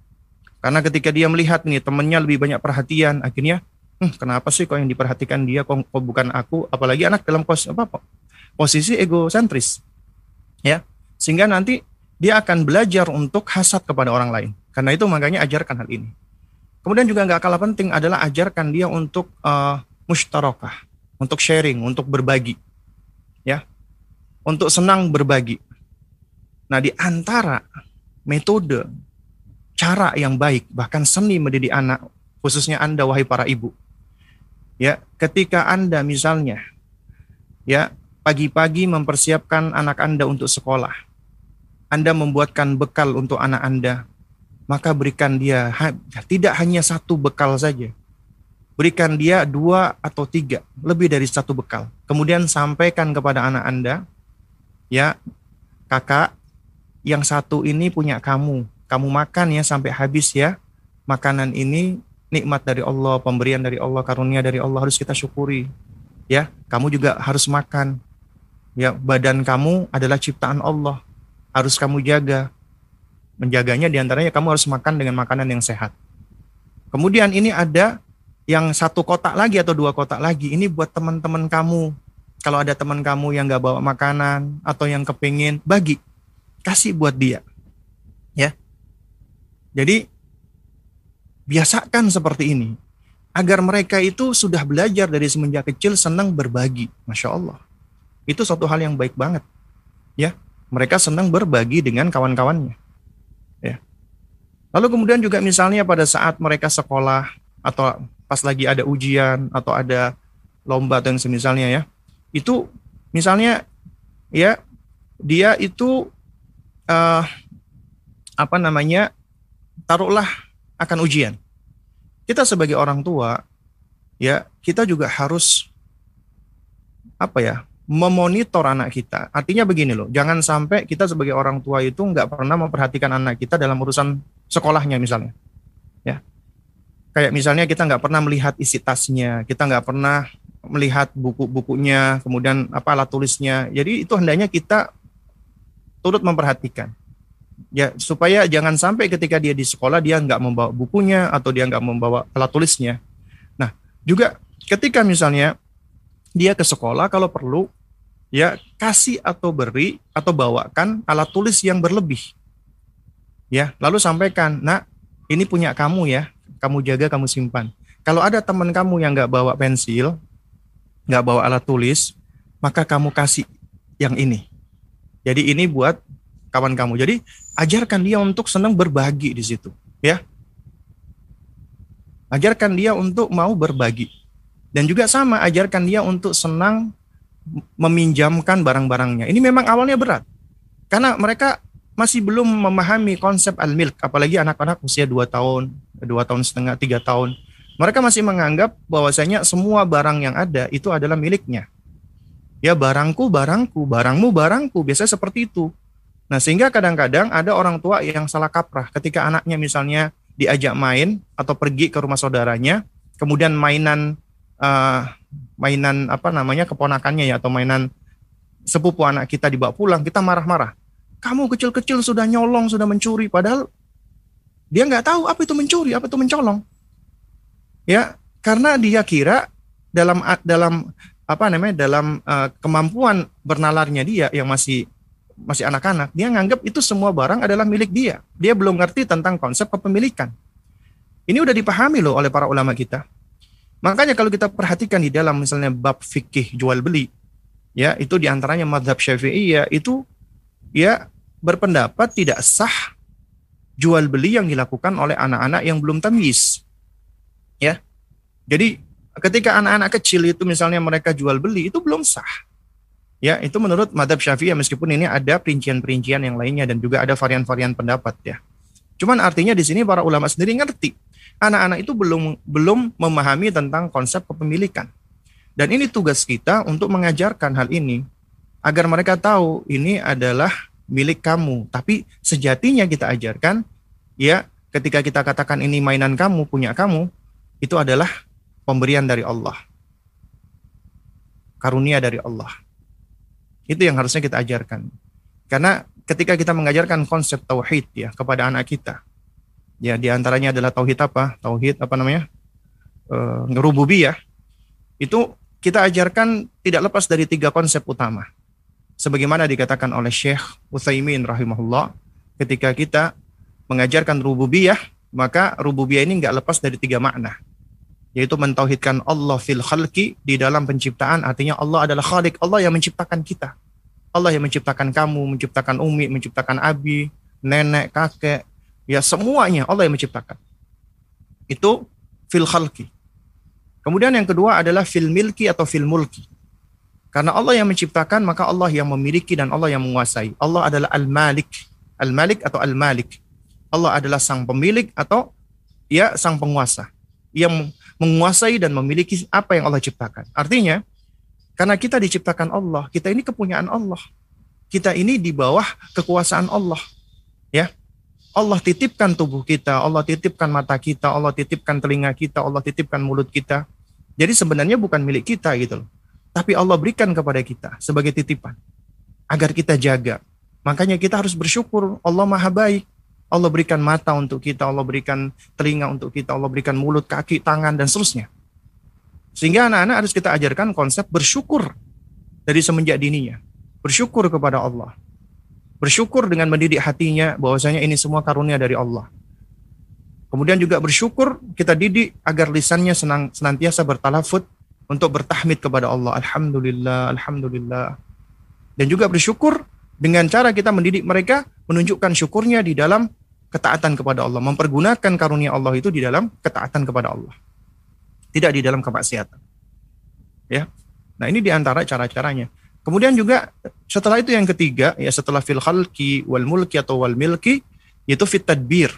karena ketika dia melihat nih temennya lebih banyak perhatian akhirnya hm, kenapa sih kok yang diperhatikan dia kok, kok bukan aku apalagi anak dalam pos apa posisi egosentris ya sehingga nanti dia akan belajar untuk hasad kepada orang lain karena itu makanya ajarkan hal ini kemudian juga nggak kalah penting adalah ajarkan dia untuk uh, mustarakah, untuk sharing, untuk berbagi. Ya. Untuk senang berbagi. Nah, di antara metode cara yang baik bahkan seni mendidik anak khususnya Anda wahai para ibu. Ya, ketika Anda misalnya ya pagi-pagi mempersiapkan anak Anda untuk sekolah. Anda membuatkan bekal untuk anak Anda, maka berikan dia tidak hanya satu bekal saja, berikan dia dua atau tiga, lebih dari satu bekal. Kemudian sampaikan kepada anak Anda, ya kakak, yang satu ini punya kamu. Kamu makan ya sampai habis ya. Makanan ini nikmat dari Allah, pemberian dari Allah, karunia dari Allah harus kita syukuri. Ya, kamu juga harus makan. Ya, badan kamu adalah ciptaan Allah. Harus kamu jaga. Menjaganya di antaranya kamu harus makan dengan makanan yang sehat Kemudian ini ada yang satu kotak lagi atau dua kotak lagi. Ini buat teman-teman kamu. Kalau ada teman kamu yang nggak bawa makanan atau yang kepingin, bagi. Kasih buat dia. Ya. Jadi, biasakan seperti ini. Agar mereka itu sudah belajar dari semenjak kecil senang berbagi. Masya Allah. Itu suatu hal yang baik banget. Ya, mereka senang berbagi dengan kawan-kawannya. Ya. Lalu kemudian juga misalnya pada saat mereka sekolah atau pas lagi ada ujian atau ada lomba dan semisalnya ya, itu misalnya ya dia itu uh, apa namanya taruhlah akan ujian. Kita sebagai orang tua ya kita juga harus apa ya memonitor anak kita. Artinya begini loh, jangan sampai kita sebagai orang tua itu nggak pernah memperhatikan anak kita dalam urusan sekolahnya misalnya. Ya. Kayak misalnya kita nggak pernah melihat isi tasnya, kita nggak pernah melihat buku-bukunya, kemudian apa alat tulisnya. Jadi itu hendaknya kita turut memperhatikan. Ya, supaya jangan sampai ketika dia di sekolah dia nggak membawa bukunya atau dia nggak membawa alat tulisnya. Nah, juga ketika misalnya dia ke sekolah kalau perlu ya kasih atau beri atau bawakan alat tulis yang berlebih. Ya lalu sampaikan nak ini punya kamu ya kamu jaga kamu simpan. Kalau ada teman kamu yang nggak bawa pensil nggak bawa alat tulis maka kamu kasih yang ini. Jadi ini buat kawan kamu. Jadi ajarkan dia untuk senang berbagi di situ ya. Ajarkan dia untuk mau berbagi. Dan juga sama ajarkan dia untuk senang meminjamkan barang-barangnya. Ini memang awalnya berat. Karena mereka masih belum memahami konsep al-milk, apalagi anak-anak usia 2 tahun, 2 tahun setengah, 3 tahun. Mereka masih menganggap bahwasanya semua barang yang ada itu adalah miliknya. Ya barangku, barangku, barangmu, barangku, biasanya seperti itu. Nah sehingga kadang-kadang ada orang tua yang salah kaprah ketika anaknya misalnya diajak main atau pergi ke rumah saudaranya, kemudian mainan uh, mainan apa namanya keponakannya ya atau mainan sepupu anak kita dibawa pulang, kita marah-marah kamu kecil-kecil sudah nyolong, sudah mencuri, padahal dia nggak tahu apa itu mencuri, apa itu mencolong. Ya, karena dia kira dalam dalam apa namanya dalam uh, kemampuan bernalarnya dia yang masih masih anak-anak, dia nganggap itu semua barang adalah milik dia. Dia belum ngerti tentang konsep kepemilikan. Ini udah dipahami loh oleh para ulama kita. Makanya kalau kita perhatikan di dalam misalnya bab fikih jual beli, ya itu di antaranya madhab syafi'i ya itu ya berpendapat tidak sah jual beli yang dilakukan oleh anak-anak yang belum tamyiz. Ya. Jadi ketika anak-anak kecil itu misalnya mereka jual beli itu belum sah. Ya, itu menurut madhab syafi'i meskipun ini ada perincian-perincian yang lainnya dan juga ada varian-varian pendapat ya. Cuman artinya di sini para ulama sendiri ngerti anak-anak itu belum belum memahami tentang konsep kepemilikan. Dan ini tugas kita untuk mengajarkan hal ini agar mereka tahu ini adalah milik kamu. Tapi sejatinya kita ajarkan, ya ketika kita katakan ini mainan kamu, punya kamu, itu adalah pemberian dari Allah. Karunia dari Allah. Itu yang harusnya kita ajarkan. Karena ketika kita mengajarkan konsep tauhid ya kepada anak kita, ya di antaranya adalah tauhid apa? Tauhid apa namanya? E, rububiyah. Itu kita ajarkan tidak lepas dari tiga konsep utama sebagaimana dikatakan oleh Syekh Utsaimin rahimahullah ketika kita mengajarkan rububiyah maka rububiyah ini nggak lepas dari tiga makna yaitu mentauhidkan Allah fil khalqi di dalam penciptaan artinya Allah adalah khalik Allah yang menciptakan kita Allah yang menciptakan kamu menciptakan Umi menciptakan Abi nenek kakek ya semuanya Allah yang menciptakan itu fil khalqi kemudian yang kedua adalah fil milki atau fil mulki karena Allah yang menciptakan, maka Allah yang memiliki dan Allah yang menguasai. Allah adalah Al-Malik. Al-Malik atau Al-Malik. Allah adalah sang pemilik atau ya sang penguasa. Yang menguasai dan memiliki apa yang Allah ciptakan. Artinya, karena kita diciptakan Allah, kita ini kepunyaan Allah. Kita ini di bawah kekuasaan Allah. Ya, Allah titipkan tubuh kita, Allah titipkan mata kita, Allah titipkan telinga kita, Allah titipkan mulut kita. Jadi sebenarnya bukan milik kita gitu loh tapi Allah berikan kepada kita sebagai titipan agar kita jaga. Makanya kita harus bersyukur Allah Maha baik. Allah berikan mata untuk kita, Allah berikan telinga untuk kita, Allah berikan mulut, kaki, tangan, dan seterusnya. Sehingga anak-anak harus kita ajarkan konsep bersyukur dari semenjak dininya. Bersyukur kepada Allah. Bersyukur dengan mendidik hatinya bahwasanya ini semua karunia dari Allah. Kemudian juga bersyukur kita didik agar lisannya senang, senantiasa bertalafut untuk bertahmid kepada Allah. Alhamdulillah, Alhamdulillah. Dan juga bersyukur dengan cara kita mendidik mereka menunjukkan syukurnya di dalam ketaatan kepada Allah. Mempergunakan karunia Allah itu di dalam ketaatan kepada Allah. Tidak di dalam kemaksiatan. Ya. Nah ini di antara cara-caranya. Kemudian juga setelah itu yang ketiga ya setelah fil khalqi wal mulki atau wal milki yaitu fit tadbir.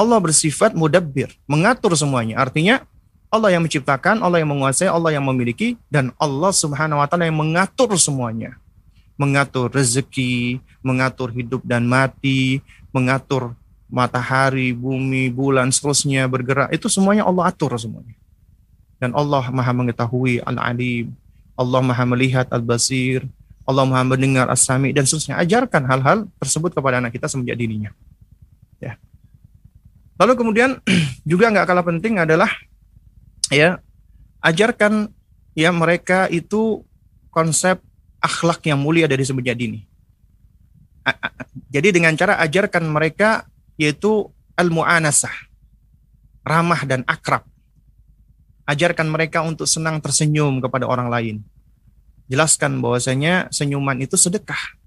Allah bersifat mudabbir, mengatur semuanya. Artinya Allah yang menciptakan, Allah yang menguasai, Allah yang memiliki dan Allah Subhanahu wa taala yang mengatur semuanya. Mengatur rezeki, mengatur hidup dan mati, mengatur matahari, bumi, bulan, seterusnya bergerak. Itu semuanya Allah atur semuanya. Dan Allah Maha mengetahui, Al-Alim, Allah Maha melihat Al-Basir, Allah Maha mendengar As-Sami dan seterusnya. Ajarkan hal-hal tersebut kepada anak kita semenjak dininya. Ya. Lalu kemudian juga nggak kalah penting adalah ya ajarkan ya mereka itu konsep akhlak yang mulia dari semenjak dini. Jadi dengan cara ajarkan mereka yaitu al-mu'anasah, ramah dan akrab. Ajarkan mereka untuk senang tersenyum kepada orang lain. Jelaskan bahwasanya senyuman itu sedekah.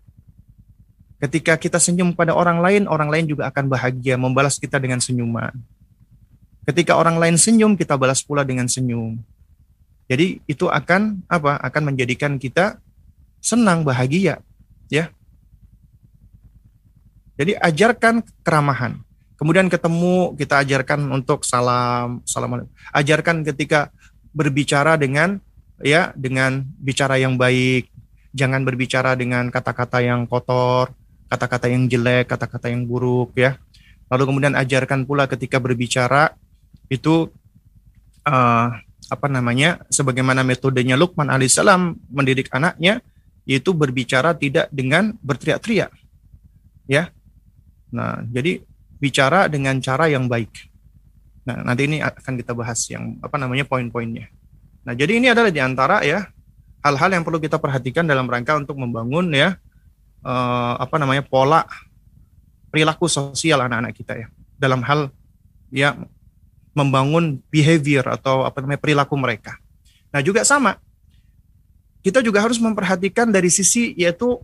Ketika kita senyum pada orang lain, orang lain juga akan bahagia membalas kita dengan senyuman. Ketika orang lain senyum, kita balas pula dengan senyum. Jadi itu akan apa? Akan menjadikan kita senang, bahagia, ya. Jadi ajarkan keramahan. Kemudian ketemu kita ajarkan untuk salam, salam. Ajarkan ketika berbicara dengan ya dengan bicara yang baik. Jangan berbicara dengan kata-kata yang kotor, kata-kata yang jelek, kata-kata yang buruk ya. Lalu kemudian ajarkan pula ketika berbicara itu uh, apa namanya sebagaimana metodenya Luqman alaihissalam mendidik anaknya yaitu berbicara tidak dengan berteriak-teriak ya nah jadi bicara dengan cara yang baik. Nah, nanti ini akan kita bahas yang apa namanya poin-poinnya. Nah, jadi ini adalah di antara ya hal-hal yang perlu kita perhatikan dalam rangka untuk membangun ya eh, apa namanya pola perilaku sosial anak-anak kita ya dalam hal ya membangun behavior atau apa namanya perilaku mereka. Nah, juga sama kita juga harus memperhatikan dari sisi yaitu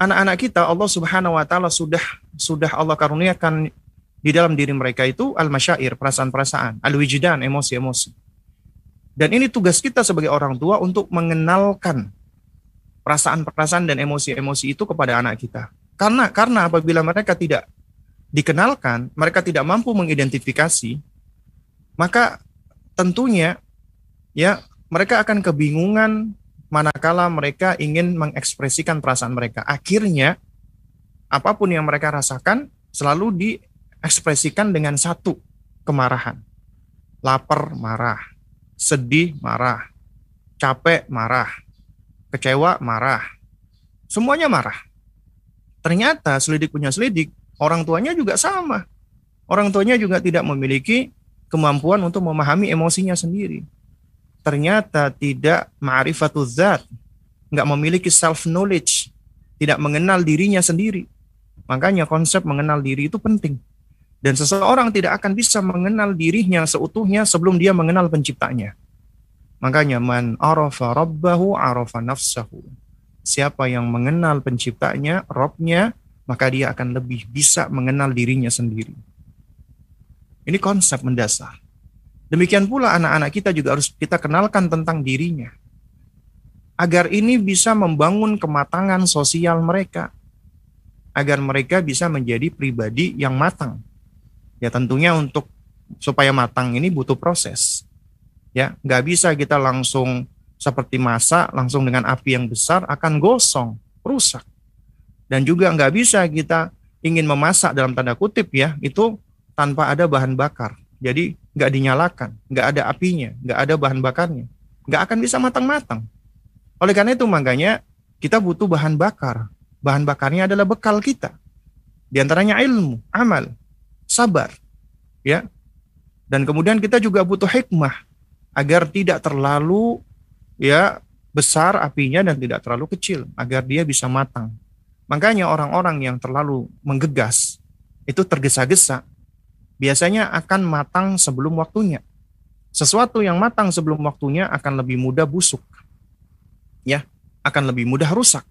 anak-anak kita Allah Subhanahu wa taala sudah sudah Allah karuniakan di dalam diri mereka itu al-masyair, perasaan-perasaan, al-wijdan, emosi-emosi. Dan ini tugas kita sebagai orang tua untuk mengenalkan perasaan-perasaan dan emosi-emosi itu kepada anak kita. Karena karena apabila mereka tidak dikenalkan, mereka tidak mampu mengidentifikasi, maka tentunya ya mereka akan kebingungan manakala mereka ingin mengekspresikan perasaan mereka. Akhirnya apa pun yang mereka rasakan selalu diekspresikan dengan satu kemarahan. Lapar, marah. Sedih, marah. Capek, marah. Kecewa, marah. Semuanya marah. Ternyata selidik punya selidik, orang tuanya juga sama. Orang tuanya juga tidak memiliki kemampuan untuk memahami emosinya sendiri ternyata tidak ma'rifatul zat, nggak memiliki self knowledge, tidak mengenal dirinya sendiri. Makanya konsep mengenal diri itu penting. Dan seseorang tidak akan bisa mengenal dirinya seutuhnya sebelum dia mengenal penciptanya. Makanya man arafa rabbahu arafa nafsahu. Siapa yang mengenal penciptanya, Robnya, maka dia akan lebih bisa mengenal dirinya sendiri. Ini konsep mendasar. Demikian pula anak-anak kita juga harus kita kenalkan tentang dirinya. Agar ini bisa membangun kematangan sosial mereka. Agar mereka bisa menjadi pribadi yang matang. Ya tentunya untuk supaya matang ini butuh proses. Ya, nggak bisa kita langsung seperti masak langsung dengan api yang besar akan gosong, rusak. Dan juga nggak bisa kita ingin memasak dalam tanda kutip ya, itu tanpa ada bahan bakar. Jadi nggak dinyalakan, nggak ada apinya, nggak ada bahan bakarnya, nggak akan bisa matang-matang. Oleh karena itu makanya kita butuh bahan bakar. Bahan bakarnya adalah bekal kita. Di antaranya ilmu, amal, sabar. Ya. Dan kemudian kita juga butuh hikmah agar tidak terlalu ya besar apinya dan tidak terlalu kecil agar dia bisa matang. Makanya orang-orang yang terlalu menggegas itu tergesa-gesa biasanya akan matang sebelum waktunya. Sesuatu yang matang sebelum waktunya akan lebih mudah busuk. Ya, akan lebih mudah rusak.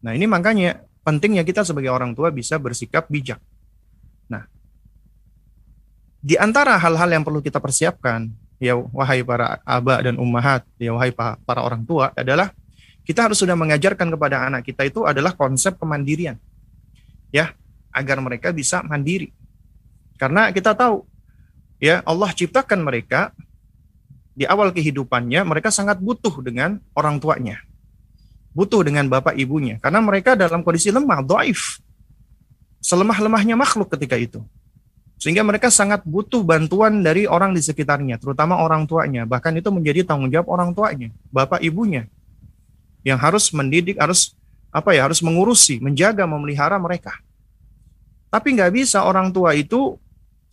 Nah, ini makanya pentingnya kita sebagai orang tua bisa bersikap bijak. Nah, di antara hal-hal yang perlu kita persiapkan, ya wahai para aba dan ummahat, ya wahai para orang tua adalah kita harus sudah mengajarkan kepada anak kita itu adalah konsep kemandirian. Ya, agar mereka bisa mandiri. Karena kita tahu ya Allah ciptakan mereka di awal kehidupannya mereka sangat butuh dengan orang tuanya. Butuh dengan bapak ibunya karena mereka dalam kondisi lemah, dhaif. Selemah-lemahnya makhluk ketika itu. Sehingga mereka sangat butuh bantuan dari orang di sekitarnya, terutama orang tuanya. Bahkan itu menjadi tanggung jawab orang tuanya, bapak ibunya. Yang harus mendidik, harus apa ya, harus mengurusi, menjaga, memelihara mereka. Tapi nggak bisa orang tua itu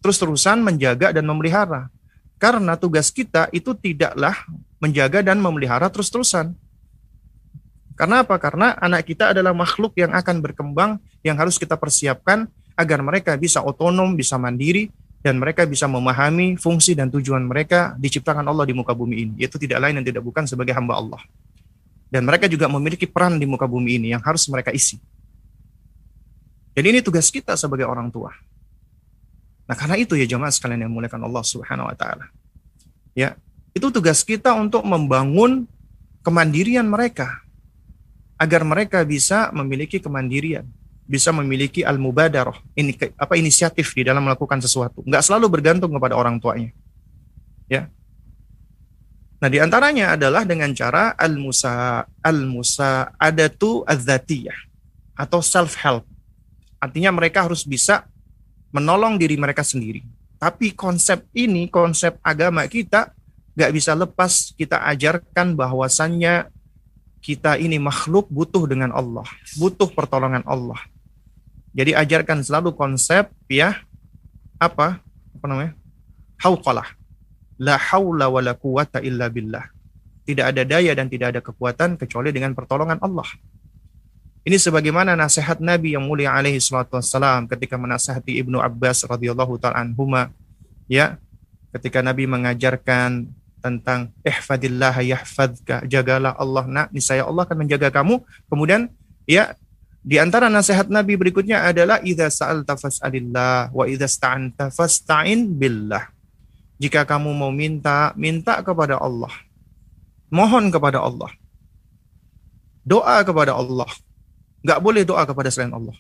terus-terusan menjaga dan memelihara. Karena tugas kita itu tidaklah menjaga dan memelihara terus-terusan. Karena apa? Karena anak kita adalah makhluk yang akan berkembang yang harus kita persiapkan agar mereka bisa otonom, bisa mandiri, dan mereka bisa memahami fungsi dan tujuan mereka diciptakan Allah di muka bumi ini, yaitu tidak lain dan tidak bukan sebagai hamba Allah. Dan mereka juga memiliki peran di muka bumi ini yang harus mereka isi. Jadi ini tugas kita sebagai orang tua. Nah, karena itu ya jemaah sekalian yang muliakan Allah Subhanahu wa taala. Ya, itu tugas kita untuk membangun kemandirian mereka agar mereka bisa memiliki kemandirian, bisa memiliki al-mubadarah, ini apa inisiatif di dalam melakukan sesuatu. Enggak selalu bergantung kepada orang tuanya. Ya. Nah, di antaranya adalah dengan cara al-musa al-musa adatu adzatiyah atau self help. Artinya mereka harus bisa menolong diri mereka sendiri. Tapi konsep ini, konsep agama kita, gak bisa lepas kita ajarkan bahwasannya kita ini makhluk butuh dengan Allah, butuh pertolongan Allah. Jadi ajarkan selalu konsep ya apa apa namanya hauqalah la haula wala quwata illa billah. Tidak ada daya dan tidak ada kekuatan kecuali dengan pertolongan Allah. Ini sebagaimana nasihat Nabi yang mulia alaihi salatu wassalam ketika menasihati Ibnu Abbas radhiyallahu taala anhuma ya. Ketika Nabi mengajarkan tentang ihfadillah yahfadka jagalah Allah. Nak niscaya Allah akan menjaga kamu. Kemudian ya di antara nasihat Nabi berikutnya adalah idza sa'alta fas'alillah wa idza sta'anta fasta'in billah. Jika kamu mau minta minta kepada Allah. Mohon kepada Allah. Doa kepada Allah Nggak boleh doa kepada selain Allah.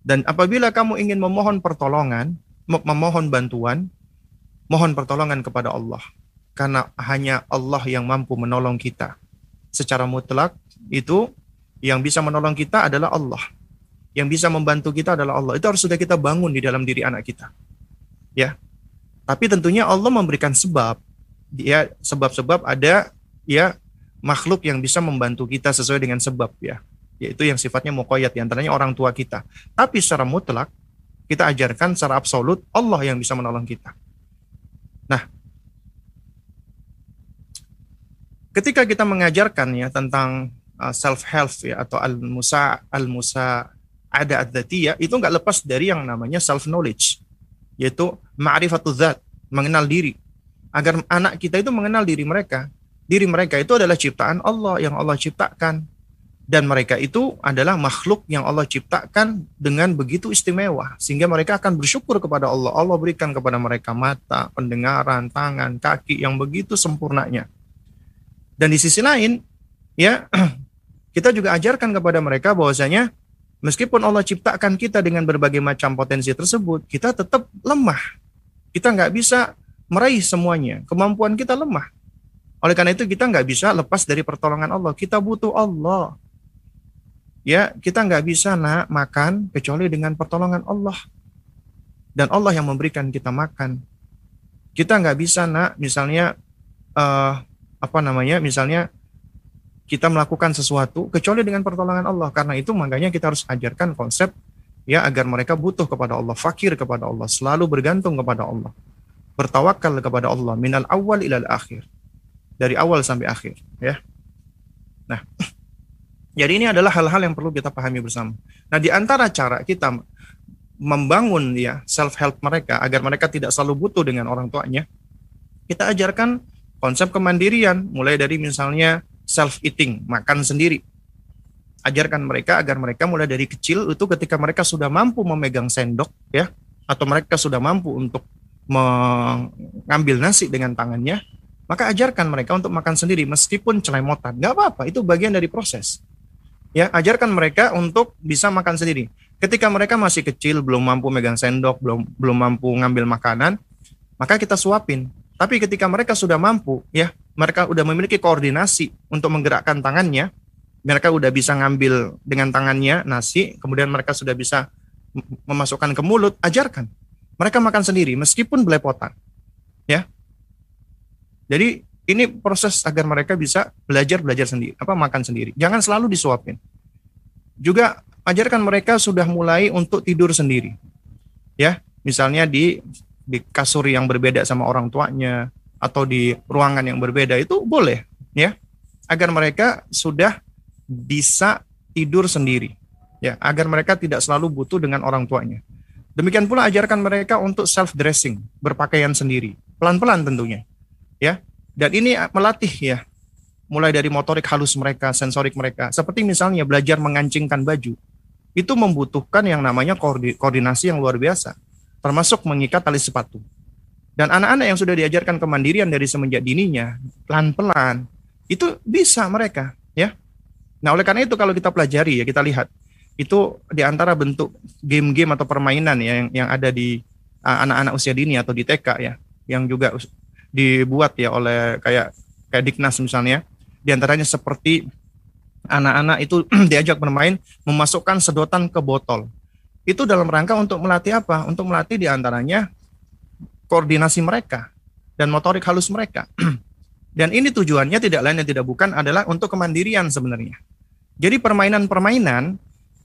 Dan apabila kamu ingin memohon pertolongan, memohon bantuan, mohon pertolongan kepada Allah. Karena hanya Allah yang mampu menolong kita. Secara mutlak itu yang bisa menolong kita adalah Allah. Yang bisa membantu kita adalah Allah. Itu harus sudah kita bangun di dalam diri anak kita. Ya. Tapi tentunya Allah memberikan sebab. Ya, sebab-sebab ada ya makhluk yang bisa membantu kita sesuai dengan sebab ya yaitu yang sifatnya muqayyad antaranya orang tua kita. Tapi secara mutlak kita ajarkan secara absolut Allah yang bisa menolong kita. Nah, ketika kita mengajarkan ya tentang uh, self help ya atau al musa al musa ada ya itu nggak lepas dari yang namanya self knowledge yaitu ma'rifatul zat mengenal diri agar anak kita itu mengenal diri mereka diri mereka itu adalah ciptaan Allah yang Allah ciptakan dan mereka itu adalah makhluk yang Allah ciptakan dengan begitu istimewa sehingga mereka akan bersyukur kepada Allah. Allah berikan kepada mereka mata, pendengaran, tangan, kaki yang begitu sempurnanya. Dan di sisi lain, ya kita juga ajarkan kepada mereka bahwasanya meskipun Allah ciptakan kita dengan berbagai macam potensi tersebut, kita tetap lemah. Kita nggak bisa meraih semuanya. Kemampuan kita lemah. Oleh karena itu kita nggak bisa lepas dari pertolongan Allah. Kita butuh Allah ya kita nggak bisa nak makan kecuali dengan pertolongan Allah dan Allah yang memberikan kita makan kita nggak bisa nak misalnya uh, apa namanya misalnya kita melakukan sesuatu kecuali dengan pertolongan Allah karena itu makanya kita harus ajarkan konsep ya agar mereka butuh kepada Allah, fakir kepada Allah, selalu bergantung kepada Allah. Bertawakal kepada Allah minal awal ilal akhir. Dari awal sampai akhir, ya. Nah, jadi ini adalah hal-hal yang perlu kita pahami bersama. Nah, di antara cara kita membangun ya self help mereka agar mereka tidak selalu butuh dengan orang tuanya, kita ajarkan konsep kemandirian mulai dari misalnya self eating, makan sendiri. Ajarkan mereka agar mereka mulai dari kecil itu ketika mereka sudah mampu memegang sendok ya atau mereka sudah mampu untuk mengambil nasi dengan tangannya maka ajarkan mereka untuk makan sendiri meskipun celemotan. Nggak apa-apa itu bagian dari proses ya ajarkan mereka untuk bisa makan sendiri ketika mereka masih kecil belum mampu megang sendok belum belum mampu ngambil makanan maka kita suapin tapi ketika mereka sudah mampu ya mereka sudah memiliki koordinasi untuk menggerakkan tangannya mereka udah bisa ngambil dengan tangannya nasi, kemudian mereka sudah bisa memasukkan ke mulut, ajarkan. Mereka makan sendiri meskipun belepotan. Ya. Jadi ini proses agar mereka bisa belajar belajar sendiri, apa makan sendiri. Jangan selalu disuapin. Juga ajarkan mereka sudah mulai untuk tidur sendiri. Ya, misalnya di di kasur yang berbeda sama orang tuanya atau di ruangan yang berbeda itu boleh, ya. Agar mereka sudah bisa tidur sendiri ya agar mereka tidak selalu butuh dengan orang tuanya. Demikian pula ajarkan mereka untuk self dressing, berpakaian sendiri, pelan-pelan tentunya. Ya. Dan ini melatih ya mulai dari motorik halus mereka, sensorik mereka. Seperti misalnya belajar mengancingkan baju. Itu membutuhkan yang namanya koordinasi yang luar biasa, termasuk mengikat tali sepatu. Dan anak-anak yang sudah diajarkan kemandirian dari semenjak dininya, pelan-pelan, itu bisa mereka, ya Nah, oleh karena itu kalau kita pelajari ya kita lihat itu di antara bentuk game-game atau permainan ya yang, yang ada di anak-anak uh, usia dini atau di TK ya, yang juga dibuat ya oleh kayak kayak Diknas misalnya, di antaranya seperti anak-anak itu diajak bermain memasukkan sedotan ke botol. Itu dalam rangka untuk melatih apa? Untuk melatih di antaranya koordinasi mereka dan motorik halus mereka. Dan ini tujuannya tidak lain dan tidak bukan adalah untuk kemandirian sebenarnya. Jadi permainan-permainan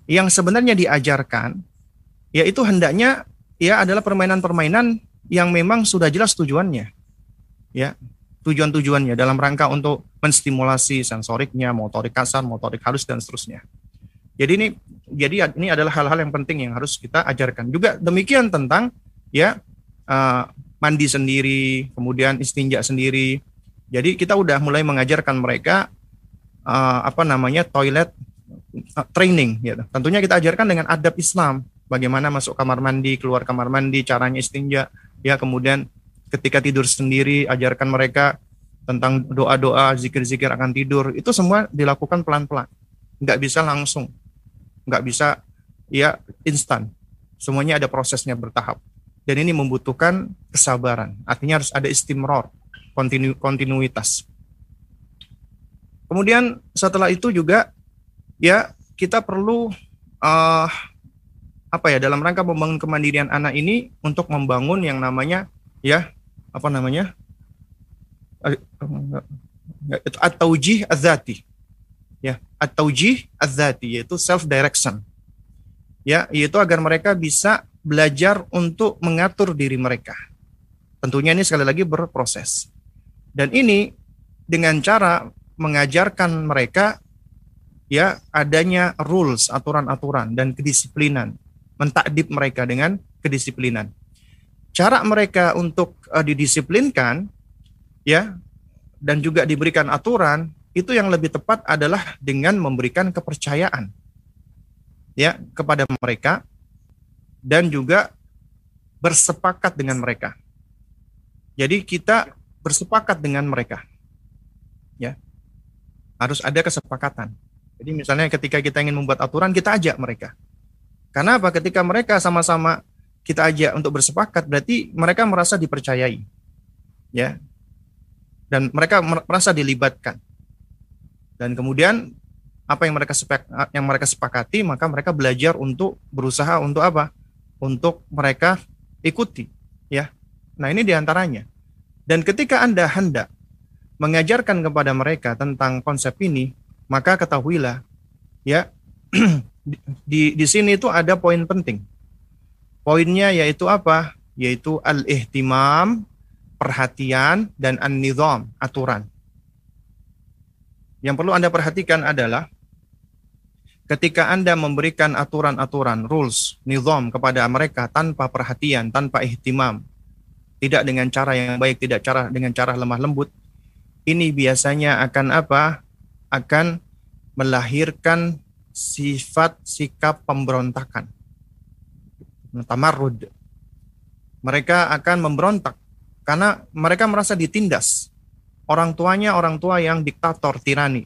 yang sebenarnya diajarkan yaitu hendaknya ya adalah permainan-permainan yang memang sudah jelas tujuannya. Ya, tujuan-tujuannya dalam rangka untuk menstimulasi sensoriknya, motorik kasar, motorik halus dan seterusnya. Jadi ini jadi ini adalah hal-hal yang penting yang harus kita ajarkan. Juga demikian tentang ya uh, mandi sendiri, kemudian istinja sendiri. Jadi kita udah mulai mengajarkan mereka uh, apa namanya toilet uh, training ya. Tentunya kita ajarkan dengan adab Islam, bagaimana masuk kamar mandi, keluar kamar mandi, caranya istinja, ya kemudian ketika tidur sendiri ajarkan mereka tentang doa-doa, zikir-zikir akan tidur, itu semua dilakukan pelan-pelan. Nggak bisa langsung. Nggak bisa ya instan. Semuanya ada prosesnya bertahap. Dan ini membutuhkan kesabaran. Artinya harus ada istimror, kontinu, kontinuitas. Kemudian setelah itu juga ya kita perlu uh, apa ya dalam rangka membangun kemandirian anak ini untuk membangun yang namanya ya apa namanya? At-taujih az-zati. Ya at-taujih az-zati yaitu self direction ya yaitu agar mereka bisa belajar untuk mengatur diri mereka. Tentunya ini sekali lagi berproses. Dan ini dengan cara mengajarkan mereka ya adanya rules, aturan-aturan dan kedisiplinan, mentakdib mereka dengan kedisiplinan. Cara mereka untuk uh, didisiplinkan ya dan juga diberikan aturan itu yang lebih tepat adalah dengan memberikan kepercayaan ya kepada mereka dan juga bersepakat dengan mereka. Jadi kita bersepakat dengan mereka. Ya harus ada kesepakatan. Jadi misalnya ketika kita ingin membuat aturan, kita ajak mereka. Karena apa? Ketika mereka sama-sama kita ajak untuk bersepakat, berarti mereka merasa dipercayai. Ya. Dan mereka merasa dilibatkan. Dan kemudian apa yang mereka sepak, yang mereka sepakati, maka mereka belajar untuk berusaha untuk apa? Untuk mereka ikuti, ya. Nah, ini di antaranya. Dan ketika Anda hendak mengajarkan kepada mereka tentang konsep ini, maka ketahuilah ya di di sini itu ada poin penting. Poinnya yaitu apa? Yaitu al-ihtimam, perhatian dan an-nizam, aturan. Yang perlu Anda perhatikan adalah ketika Anda memberikan aturan-aturan, rules, nizam kepada mereka tanpa perhatian, tanpa ihtimam, tidak dengan cara yang baik, tidak cara dengan cara lemah lembut, ini biasanya akan apa? Akan melahirkan sifat sikap pemberontakan. Tamarrud. Mereka akan memberontak karena mereka merasa ditindas. Orang tuanya orang tua yang diktator, tirani.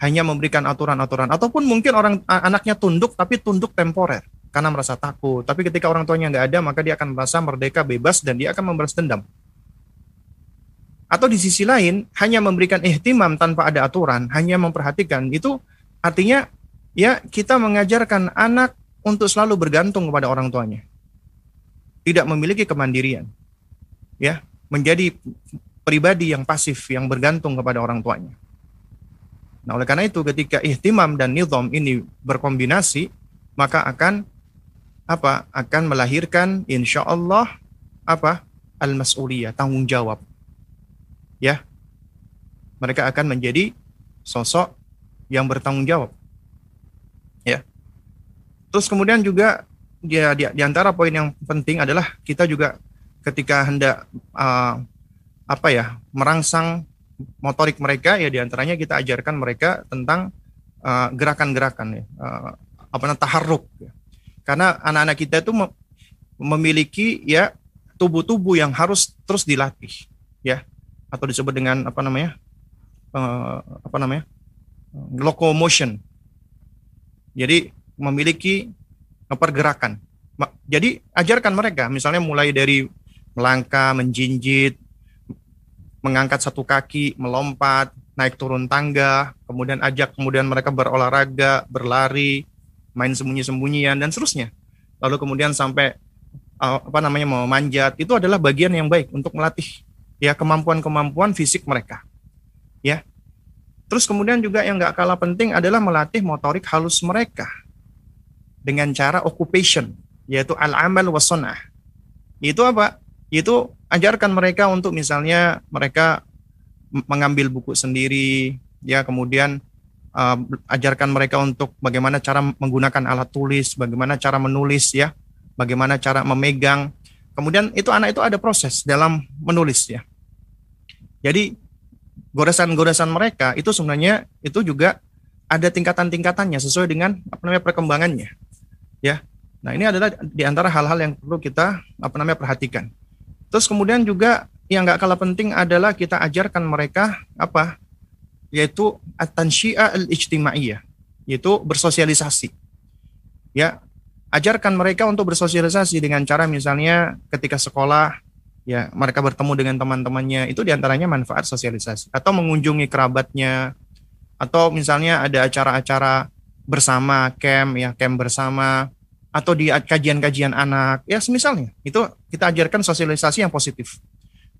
Hanya memberikan aturan-aturan ataupun mungkin orang anaknya tunduk tapi tunduk temporer karena merasa takut. Tapi ketika orang tuanya nggak ada, maka dia akan merasa merdeka, bebas, dan dia akan membalas dendam. Atau di sisi lain, hanya memberikan ihtimam tanpa ada aturan, hanya memperhatikan, itu artinya ya kita mengajarkan anak untuk selalu bergantung kepada orang tuanya. Tidak memiliki kemandirian. Ya, menjadi pribadi yang pasif, yang bergantung kepada orang tuanya. Nah, oleh karena itu ketika ihtimam dan nizam ini berkombinasi, maka akan apa? Akan melahirkan insya Allah apa? Al-mas'uliyah, tanggung jawab ya mereka akan menjadi sosok yang bertanggung jawab ya terus kemudian juga dia di, di antara poin yang penting adalah kita juga ketika hendak uh, apa ya merangsang motorik mereka ya di antaranya kita ajarkan mereka tentang uh, gerakan-gerakan ya uh, apa namanya taharruk ya. karena anak-anak kita itu memiliki ya tubuh-tubuh yang harus terus dilatih ya atau disebut dengan apa namanya uh, apa namanya locomotion. Jadi memiliki pergerakan. Jadi ajarkan mereka, misalnya mulai dari melangkah, menjinjit, mengangkat satu kaki, melompat, naik turun tangga, kemudian ajak kemudian mereka berolahraga, berlari, main sembunyi-sembunyian dan seterusnya. Lalu kemudian sampai uh, apa namanya mau manjat, itu adalah bagian yang baik untuk melatih ya kemampuan-kemampuan fisik mereka. Ya. Terus kemudian juga yang nggak kalah penting adalah melatih motorik halus mereka dengan cara occupation, yaitu al-amal wasonah. Itu apa? Itu ajarkan mereka untuk misalnya mereka mengambil buku sendiri, ya kemudian uh, ajarkan mereka untuk bagaimana cara menggunakan alat tulis, bagaimana cara menulis ya, bagaimana cara memegang. Kemudian itu anak itu ada proses dalam menulis ya. Jadi goresan-goresan mereka itu sebenarnya itu juga ada tingkatan-tingkatannya sesuai dengan apa namanya perkembangannya. Ya. Nah, ini adalah di antara hal-hal yang perlu kita apa namanya perhatikan. Terus kemudian juga yang nggak kalah penting adalah kita ajarkan mereka apa? yaitu at-tansyi'ah al-ijtimaiyah, yaitu bersosialisasi. Ya, ajarkan mereka untuk bersosialisasi dengan cara misalnya ketika sekolah ya mereka bertemu dengan teman-temannya itu di antaranya manfaat sosialisasi atau mengunjungi kerabatnya atau misalnya ada acara-acara bersama camp ya camp bersama atau di kajian-kajian anak ya semisalnya. Itu kita ajarkan sosialisasi yang positif.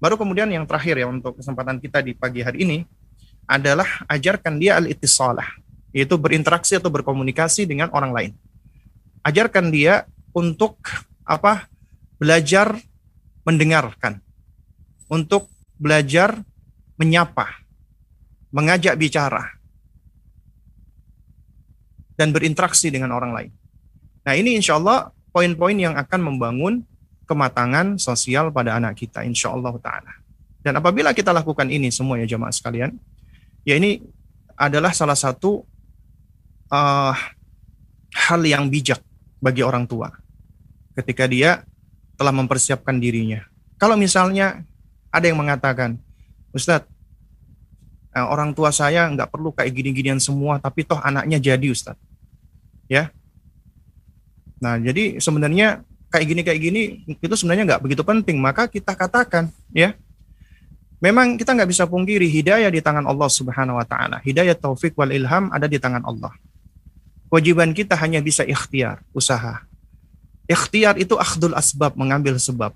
Baru kemudian yang terakhir ya untuk kesempatan kita di pagi hari ini adalah ajarkan dia al-ittisalah yaitu berinteraksi atau berkomunikasi dengan orang lain. Ajarkan dia untuk apa belajar mendengarkan, untuk belajar menyapa, mengajak bicara, dan berinteraksi dengan orang lain. Nah ini insya Allah poin-poin yang akan membangun kematangan sosial pada anak kita insya Allah ta'ala. Dan apabila kita lakukan ini semua ya jemaah sekalian, ya ini adalah salah satu uh, hal yang bijak bagi orang tua. Ketika dia telah mempersiapkan dirinya. Kalau misalnya ada yang mengatakan, Ustadz, eh, orang tua saya nggak perlu kayak gini-ginian semua, tapi toh anaknya jadi Ustadz. Ya. Nah, jadi sebenarnya kayak gini kayak gini itu sebenarnya nggak begitu penting. Maka kita katakan, ya, memang kita nggak bisa pungkiri hidayah di tangan Allah Subhanahu Wa Taala. Hidayah taufik wal ilham ada di tangan Allah. Kewajiban kita hanya bisa ikhtiar, usaha. Ikhtiar itu akhdul asbab, mengambil sebab.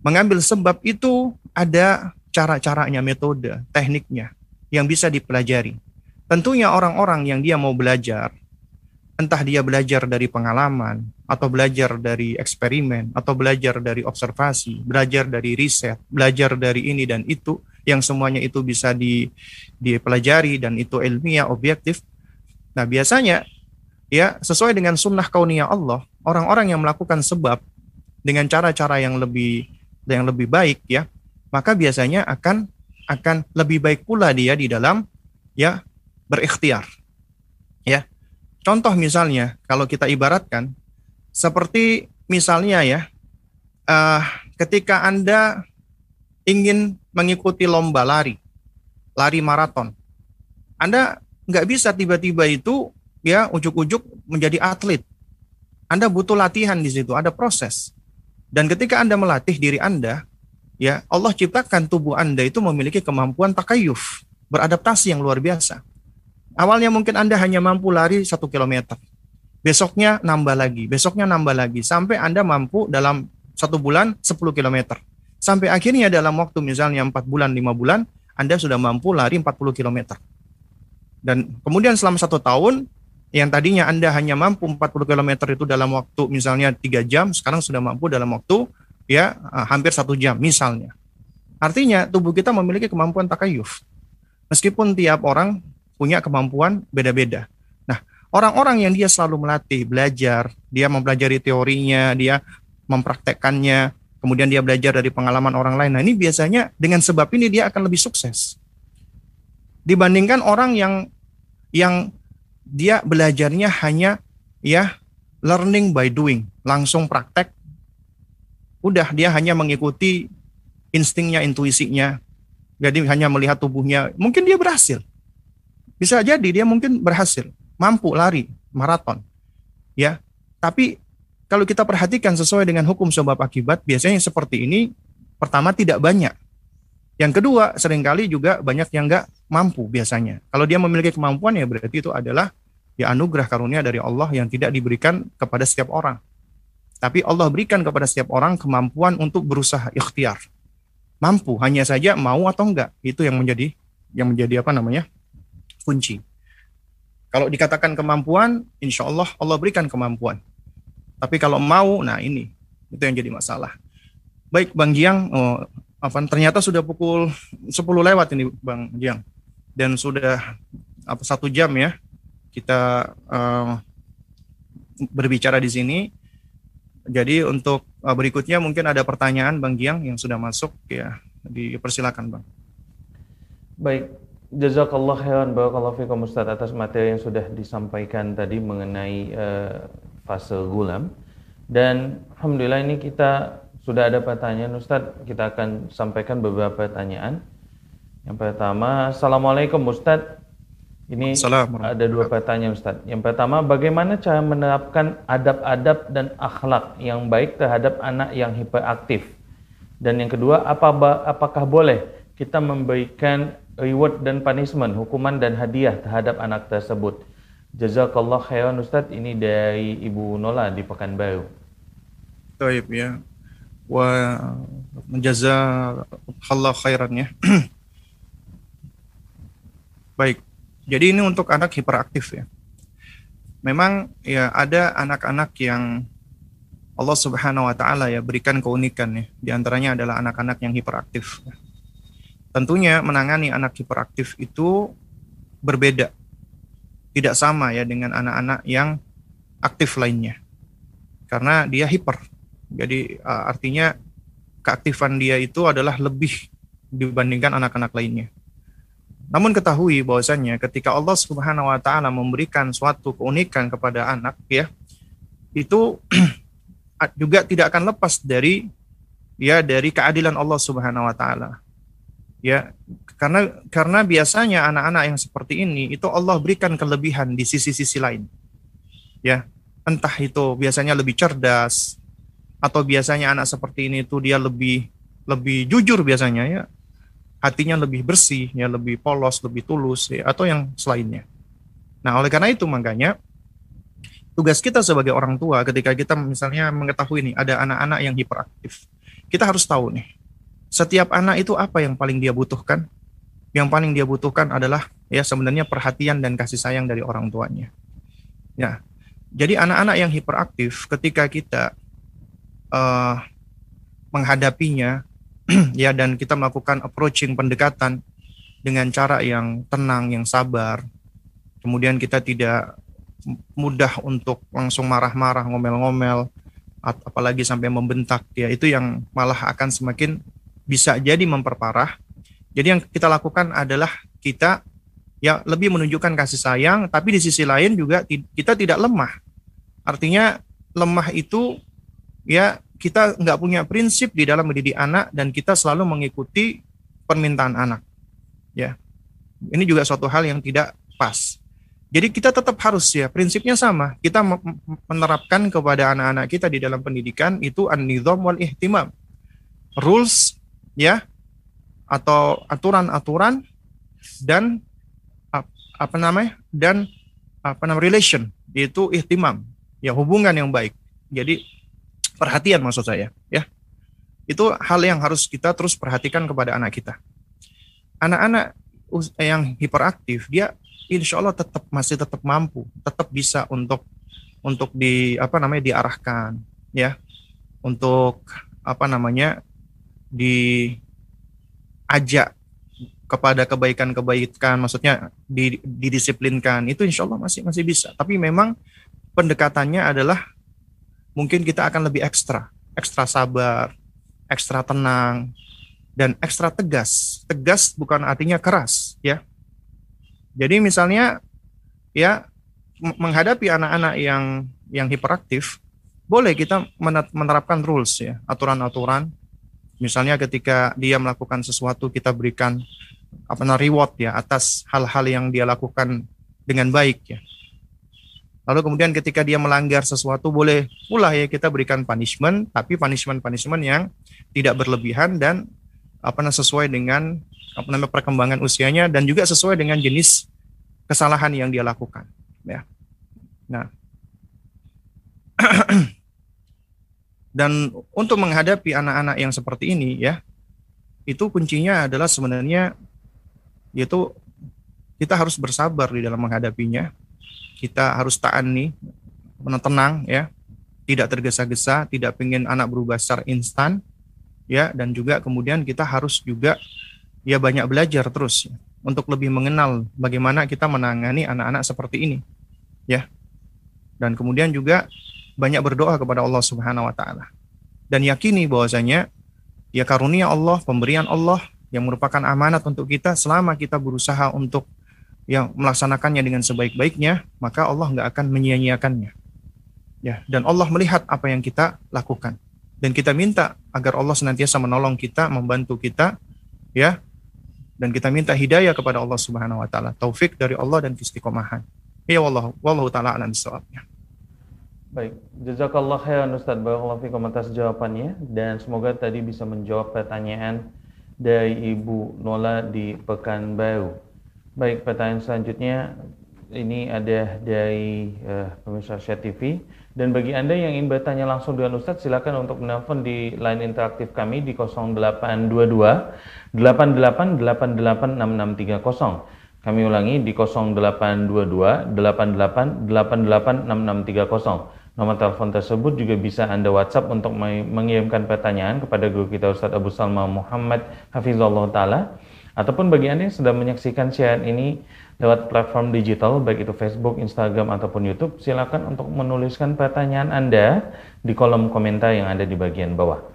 Mengambil sebab itu ada cara-caranya, metode, tekniknya yang bisa dipelajari. Tentunya orang-orang yang dia mau belajar, entah dia belajar dari pengalaman atau belajar dari eksperimen atau belajar dari observasi, belajar dari riset, belajar dari ini dan itu yang semuanya itu bisa di dipelajari dan itu ilmiah objektif. Nah, biasanya ya sesuai dengan sunnah kauniyah Allah, orang-orang yang melakukan sebab dengan cara-cara yang lebih yang lebih baik ya, maka biasanya akan akan lebih baik pula dia di dalam ya berikhtiar. Ya. Contoh misalnya kalau kita ibaratkan seperti misalnya ya uh, ketika Anda ingin mengikuti lomba lari, lari maraton. Anda nggak bisa tiba-tiba itu ya ujuk-ujuk menjadi atlet. Anda butuh latihan di situ, ada proses. Dan ketika Anda melatih diri Anda, ya Allah ciptakan tubuh Anda itu memiliki kemampuan takayuf, beradaptasi yang luar biasa. Awalnya mungkin Anda hanya mampu lari satu kilometer. Besoknya nambah lagi, besoknya nambah lagi. Sampai Anda mampu dalam satu bulan 10 kilometer. Sampai akhirnya dalam waktu misalnya 4 bulan, 5 bulan, Anda sudah mampu lari 40 kilometer. Dan kemudian selama satu tahun, yang tadinya Anda hanya mampu 40 km itu dalam waktu misalnya 3 jam, sekarang sudah mampu dalam waktu ya hampir satu jam misalnya. Artinya tubuh kita memiliki kemampuan takayuf. Meskipun tiap orang punya kemampuan beda-beda. Nah, orang-orang yang dia selalu melatih, belajar, dia mempelajari teorinya, dia mempraktekkannya, kemudian dia belajar dari pengalaman orang lain. Nah, ini biasanya dengan sebab ini dia akan lebih sukses. Dibandingkan orang yang yang dia belajarnya hanya ya learning by doing, langsung praktek. Udah dia hanya mengikuti instingnya, intuisinya. Jadi hanya melihat tubuhnya, mungkin dia berhasil. Bisa jadi dia mungkin berhasil, mampu lari maraton. Ya. Tapi kalau kita perhatikan sesuai dengan hukum sebab akibat, biasanya seperti ini pertama tidak banyak. Yang kedua, sering kali juga banyak yang nggak mampu biasanya. Kalau dia memiliki kemampuan ya berarti itu adalah ya anugerah karunia dari Allah yang tidak diberikan kepada setiap orang. Tapi Allah berikan kepada setiap orang kemampuan untuk berusaha ikhtiar. Mampu, hanya saja mau atau enggak. Itu yang menjadi yang menjadi apa namanya? kunci. Kalau dikatakan kemampuan, insya Allah Allah berikan kemampuan. Tapi kalau mau, nah ini itu yang jadi masalah. Baik Bang Jiang, oh, apa ternyata sudah pukul 10 lewat ini Bang Jiang dan sudah apa satu jam ya kita uh, berbicara di sini. Jadi untuk uh, berikutnya mungkin ada pertanyaan Bang Giang yang sudah masuk ya dipersilakan Bang. Baik, Jazakallah khairan barakallahu fikum Ustaz atas materi yang sudah disampaikan tadi mengenai uh, fase gulam. Dan alhamdulillah ini kita sudah ada pertanyaan Ustaz, kita akan sampaikan beberapa pertanyaan. Yang pertama, Assalamualaikum Ustaz. Ini ada dua pertanyaan Ustaz. Yang pertama, bagaimana cara menerapkan adab-adab dan akhlak yang baik terhadap anak yang hiperaktif? Dan yang kedua, apa apakah boleh kita memberikan reward dan punishment, hukuman dan hadiah terhadap anak tersebut. Jazakallah khairan Ustaz, ini dari Ibu Nola di Pekanbaru. Taib ya. Wa menjazakallah khairan ya. Baik. Jadi ini untuk anak hiperaktif ya. Memang ya ada anak-anak yang Allah Subhanahu wa taala ya berikan keunikan ya. Di antaranya adalah anak-anak yang hiperaktif. Ya Tentunya menangani anak hiperaktif itu berbeda. Tidak sama ya dengan anak-anak yang aktif lainnya. Karena dia hiper. Jadi uh, artinya keaktifan dia itu adalah lebih dibandingkan anak-anak lainnya. Namun ketahui bahwasannya ketika Allah Subhanahu wa taala memberikan suatu keunikan kepada anak ya, itu juga tidak akan lepas dari ya dari keadilan Allah Subhanahu wa taala. Ya karena karena biasanya anak-anak yang seperti ini itu Allah berikan kelebihan di sisi-sisi lain. Ya entah itu biasanya lebih cerdas atau biasanya anak seperti ini itu dia lebih lebih jujur biasanya ya hatinya lebih bersih ya lebih polos lebih tulus ya, atau yang selainnya nah oleh karena itu makanya tugas kita sebagai orang tua ketika kita misalnya mengetahui nih ada anak-anak yang hiperaktif kita harus tahu nih setiap anak itu apa yang paling dia butuhkan? Yang paling dia butuhkan adalah ya sebenarnya perhatian dan kasih sayang dari orang tuanya. Ya. Jadi anak-anak yang hiperaktif ketika kita uh, menghadapinya ya dan kita melakukan approaching pendekatan dengan cara yang tenang, yang sabar. Kemudian kita tidak mudah untuk langsung marah-marah, ngomel-ngomel, apalagi sampai membentak ya itu yang malah akan semakin bisa jadi memperparah. Jadi yang kita lakukan adalah kita ya lebih menunjukkan kasih sayang, tapi di sisi lain juga kita tidak lemah. Artinya lemah itu ya kita nggak punya prinsip di dalam mendidik anak dan kita selalu mengikuti permintaan anak. Ya, ini juga suatu hal yang tidak pas. Jadi kita tetap harus ya prinsipnya sama. Kita menerapkan kepada anak-anak kita di dalam pendidikan itu an-nizam wal ihtimam. Rules ya atau aturan-aturan dan apa namanya? dan apa namanya relation yaitu ihtimam, ya hubungan yang baik. Jadi perhatian maksud saya ya. Itu hal yang harus kita terus perhatikan kepada anak kita. Anak-anak yang hiperaktif dia insya Allah tetap masih tetap mampu, tetap bisa untuk untuk di apa namanya diarahkan, ya, untuk apa namanya diajak kepada kebaikan-kebaikan, maksudnya didisiplinkan itu insya Allah masih masih bisa. Tapi memang pendekatannya adalah mungkin kita akan lebih ekstra, ekstra sabar, ekstra tenang, dan ekstra tegas. Tegas bukan artinya keras, ya jadi misalnya ya menghadapi anak-anak yang yang hiperaktif, boleh kita menerapkan rules ya, aturan-aturan. Misalnya ketika dia melakukan sesuatu kita berikan apa namanya reward ya atas hal-hal yang dia lakukan dengan baik ya. Lalu kemudian ketika dia melanggar sesuatu boleh pula ya kita berikan punishment, tapi punishment-punishment yang tidak berlebihan dan apa namanya sesuai dengan apa namanya perkembangan usianya dan juga sesuai dengan jenis kesalahan yang dia lakukan ya. Nah. Dan untuk menghadapi anak-anak yang seperti ini ya itu kuncinya adalah sebenarnya yaitu kita harus bersabar di dalam menghadapinya kita harus tahan nih tenang ya. Tidak tergesa-gesa tidak ingin anak berubah secara instan ya. Dan juga kemudian kita harus juga ya banyak belajar terus untuk lebih mengenal bagaimana kita menangani anak-anak seperti ini ya. Dan kemudian juga banyak berdoa kepada Allah Subhanahu wa taala. Dan yakini bahwasanya ya karunia Allah pemberian Allah yang merupakan amanat untuk kita selama kita berusaha untuk yang melaksanakannya dengan sebaik-baiknya maka Allah nggak akan menyia-nyiakannya ya dan Allah melihat apa yang kita lakukan dan kita minta agar Allah senantiasa menolong kita, membantu kita, ya, dan kita minta hidayah kepada Allah Subhanahu Wa Taala, taufik dari Allah dan istiqomahan. Ya Allah, wallahu taala alam bisawabnya. Baik, jazakallah khairan Ustaz Barakallahu fikum atas jawabannya dan semoga tadi bisa menjawab pertanyaan dari Ibu Nola di Pekanbaru. Baik, pertanyaan selanjutnya ini ada dari uh, pemirsa Syah TV. Dan bagi Anda yang ingin bertanya langsung dengan Ustadz, silakan untuk menelpon di line interaktif kami di 0822 88886630. Kami ulangi di 0822 88886630. Nomor telepon tersebut juga bisa Anda WhatsApp untuk mengirimkan pertanyaan kepada guru kita Ustadz Abu Salma Muhammad Hafizullah Ta'ala. Ataupun bagi Anda yang sedang menyaksikan siaran ini lewat platform digital baik itu Facebook, Instagram ataupun YouTube, silakan untuk menuliskan pertanyaan Anda di kolom komentar yang ada di bagian bawah.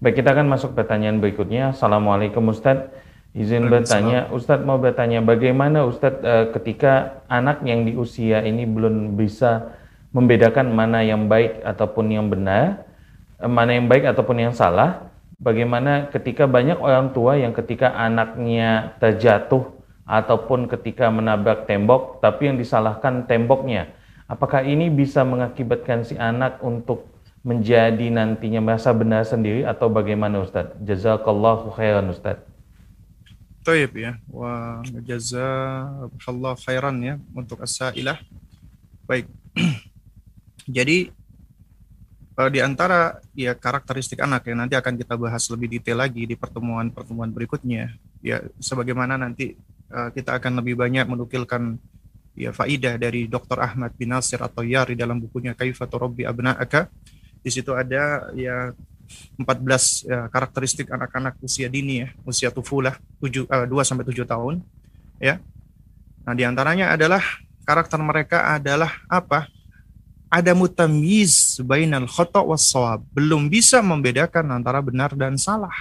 Baik, kita akan masuk pertanyaan berikutnya. Assalamualaikum Ustadz. Izin bertanya, Ustadz mau bertanya bagaimana Ustadz uh, ketika anak yang di usia ini belum bisa membedakan mana yang baik ataupun yang benar, uh, mana yang baik ataupun yang salah, bagaimana ketika banyak orang tua yang ketika anaknya terjatuh ataupun ketika menabrak tembok tapi yang disalahkan temboknya. Apakah ini bisa mengakibatkan si anak untuk menjadi nantinya merasa benar sendiri atau bagaimana Ustaz? Jazakallahu khairan Ustaz. Taib ya. Wa jazakallahu khairan ya untuk as-sailah. Baik. Jadi uh, di antara ya karakteristik anak yang nanti akan kita bahas lebih detail lagi di pertemuan-pertemuan berikutnya ya sebagaimana nanti uh, kita akan lebih banyak menukilkan ya faidah dari Dr. Ahmad bin Nasir atau Yari dalam bukunya Kaifatu Rabbi Abna'aka. Di situ ada ya 14 ya, karakteristik anak-anak usia dini ya, usia tufulah 7 uh, 2 sampai 7 tahun ya. Nah, di antaranya adalah karakter mereka adalah apa? Ada mutamiz bainal khata was sawab. Belum bisa membedakan antara benar dan salah.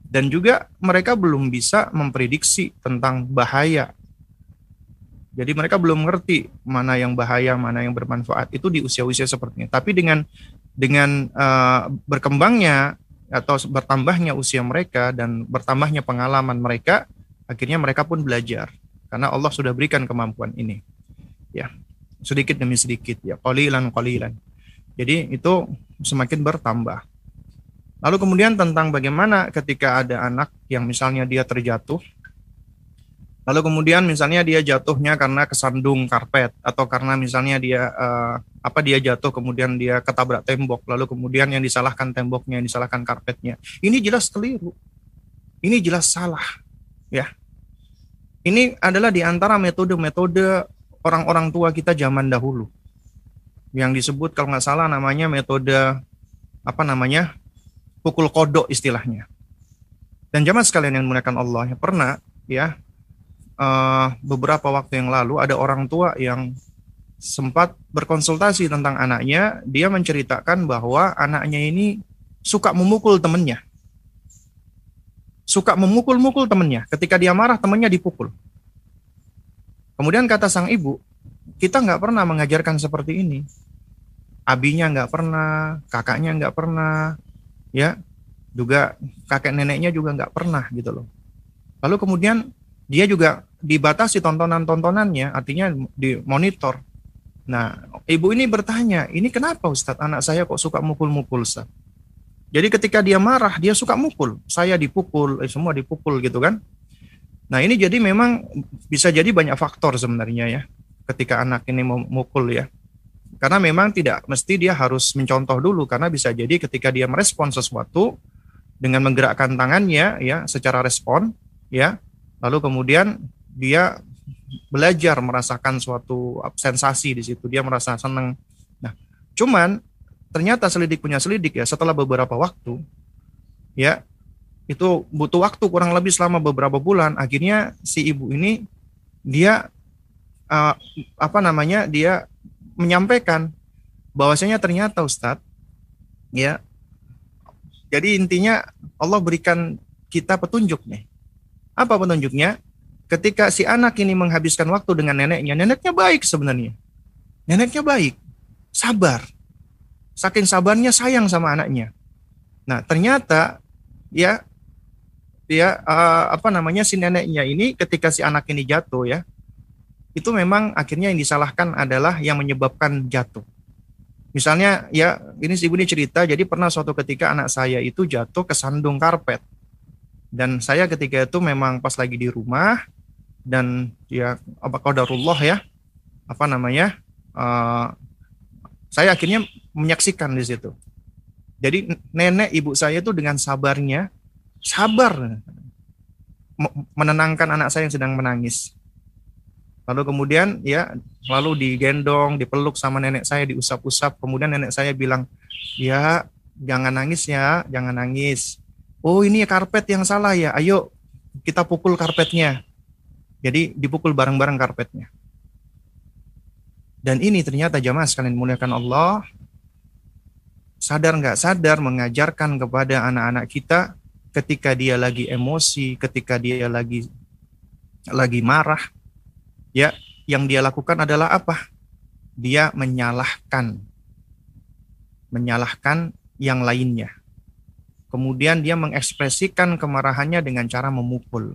Dan juga mereka belum bisa memprediksi tentang bahaya. Jadi mereka belum mengerti mana yang bahaya, mana yang bermanfaat. Itu di usia-usia seperti ini. Tapi dengan dengan uh, berkembangnya atau bertambahnya usia mereka dan bertambahnya pengalaman mereka, akhirnya mereka pun belajar karena Allah sudah berikan kemampuan ini. Ya, sedikit demi sedikit ya, qalilan qalilan. Jadi itu semakin bertambah. Lalu kemudian tentang bagaimana ketika ada anak yang misalnya dia terjatuh Lalu kemudian misalnya dia jatuhnya karena kesandung karpet atau karena misalnya dia uh, apa dia jatuh kemudian dia ketabrak tembok lalu kemudian yang disalahkan temboknya yang disalahkan karpetnya. Ini jelas keliru. Ini jelas salah. Ya. Ini adalah di antara metode-metode orang-orang tua kita zaman dahulu. Yang disebut kalau nggak salah namanya metode apa namanya? pukul kodok istilahnya. Dan zaman sekalian yang menggunakan Allah ya pernah ya uh, beberapa waktu yang lalu ada orang tua yang sempat berkonsultasi tentang anaknya. Dia menceritakan bahwa anaknya ini suka memukul temennya. Suka memukul-mukul temennya. Ketika dia marah, temennya dipukul. Kemudian kata sang ibu, kita nggak pernah mengajarkan seperti ini. Abinya nggak pernah, kakaknya nggak pernah, ya, juga kakek neneknya juga nggak pernah gitu loh. Lalu kemudian dia juga dibatasi tontonan-tontonannya, artinya dimonitor. Nah, ibu ini bertanya, ini kenapa Ustadz anak saya kok suka mukul-mukul Ustadz? Jadi ketika dia marah, dia suka mukul. Saya dipukul, eh, semua dipukul gitu kan. Nah ini jadi memang bisa jadi banyak faktor sebenarnya ya ketika anak ini memukul ya. Karena memang tidak mesti dia harus mencontoh dulu karena bisa jadi ketika dia merespon sesuatu dengan menggerakkan tangannya ya secara respon ya lalu kemudian dia belajar merasakan suatu sensasi di situ dia merasa senang nah cuman ternyata selidik punya selidik ya setelah beberapa waktu ya itu butuh waktu kurang lebih selama beberapa bulan akhirnya si ibu ini dia uh, apa namanya dia menyampaikan bahwasanya ternyata Ustadz ya jadi intinya Allah berikan kita petunjuk nih apa petunjuknya? Ketika si anak ini menghabiskan waktu dengan neneknya, neneknya baik sebenarnya. Neneknya baik, sabar. Saking sabarnya sayang sama anaknya. Nah, ternyata ya ya uh, apa namanya si neneknya ini ketika si anak ini jatuh ya, itu memang akhirnya yang disalahkan adalah yang menyebabkan jatuh. Misalnya ya ini si ibu ini cerita jadi pernah suatu ketika anak saya itu jatuh ke sandung karpet. Dan saya ketika itu memang pas lagi di rumah dan ya apa qadarullah ya apa namanya uh, saya akhirnya menyaksikan di situ. Jadi nenek ibu saya itu dengan sabarnya sabar menenangkan anak saya yang sedang menangis. Lalu kemudian ya lalu digendong, dipeluk sama nenek saya, diusap-usap. Kemudian nenek saya bilang, "Ya, jangan nangis ya, jangan nangis oh ini karpet yang salah ya, ayo kita pukul karpetnya. Jadi dipukul bareng-bareng karpetnya. Dan ini ternyata jamaah sekalian muliakan Allah, sadar nggak sadar mengajarkan kepada anak-anak kita ketika dia lagi emosi, ketika dia lagi lagi marah, ya yang dia lakukan adalah apa? Dia menyalahkan, menyalahkan yang lainnya. Kemudian dia mengekspresikan kemarahannya dengan cara memukul.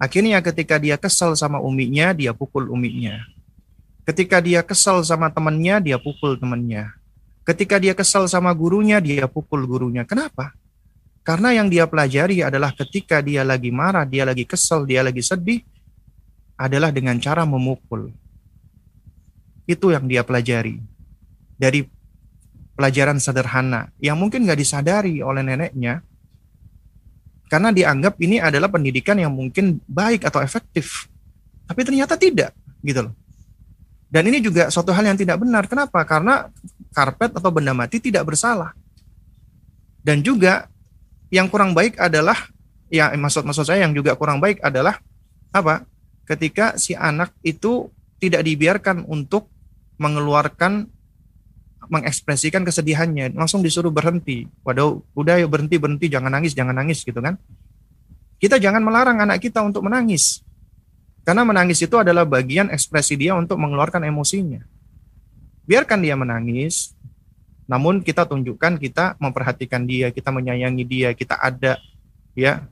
Akhirnya ketika dia kesal sama uminya, dia pukul uminya. Ketika dia kesal sama temannya, dia pukul temannya. Ketika dia kesal sama gurunya, dia pukul gurunya. Kenapa? Karena yang dia pelajari adalah ketika dia lagi marah, dia lagi kesal, dia lagi sedih, adalah dengan cara memukul. Itu yang dia pelajari. Dari pelajaran sederhana yang mungkin nggak disadari oleh neneknya karena dianggap ini adalah pendidikan yang mungkin baik atau efektif. Tapi ternyata tidak, gitu loh. Dan ini juga suatu hal yang tidak benar. Kenapa? Karena karpet atau benda mati tidak bersalah. Dan juga yang kurang baik adalah ya maksud maksud saya yang juga kurang baik adalah apa? Ketika si anak itu tidak dibiarkan untuk mengeluarkan mengekspresikan kesedihannya, langsung disuruh berhenti. Waduh, udah yuk berhenti berhenti, jangan nangis, jangan nangis gitu kan. Kita jangan melarang anak kita untuk menangis. Karena menangis itu adalah bagian ekspresi dia untuk mengeluarkan emosinya. Biarkan dia menangis, namun kita tunjukkan kita memperhatikan dia, kita menyayangi dia, kita ada ya.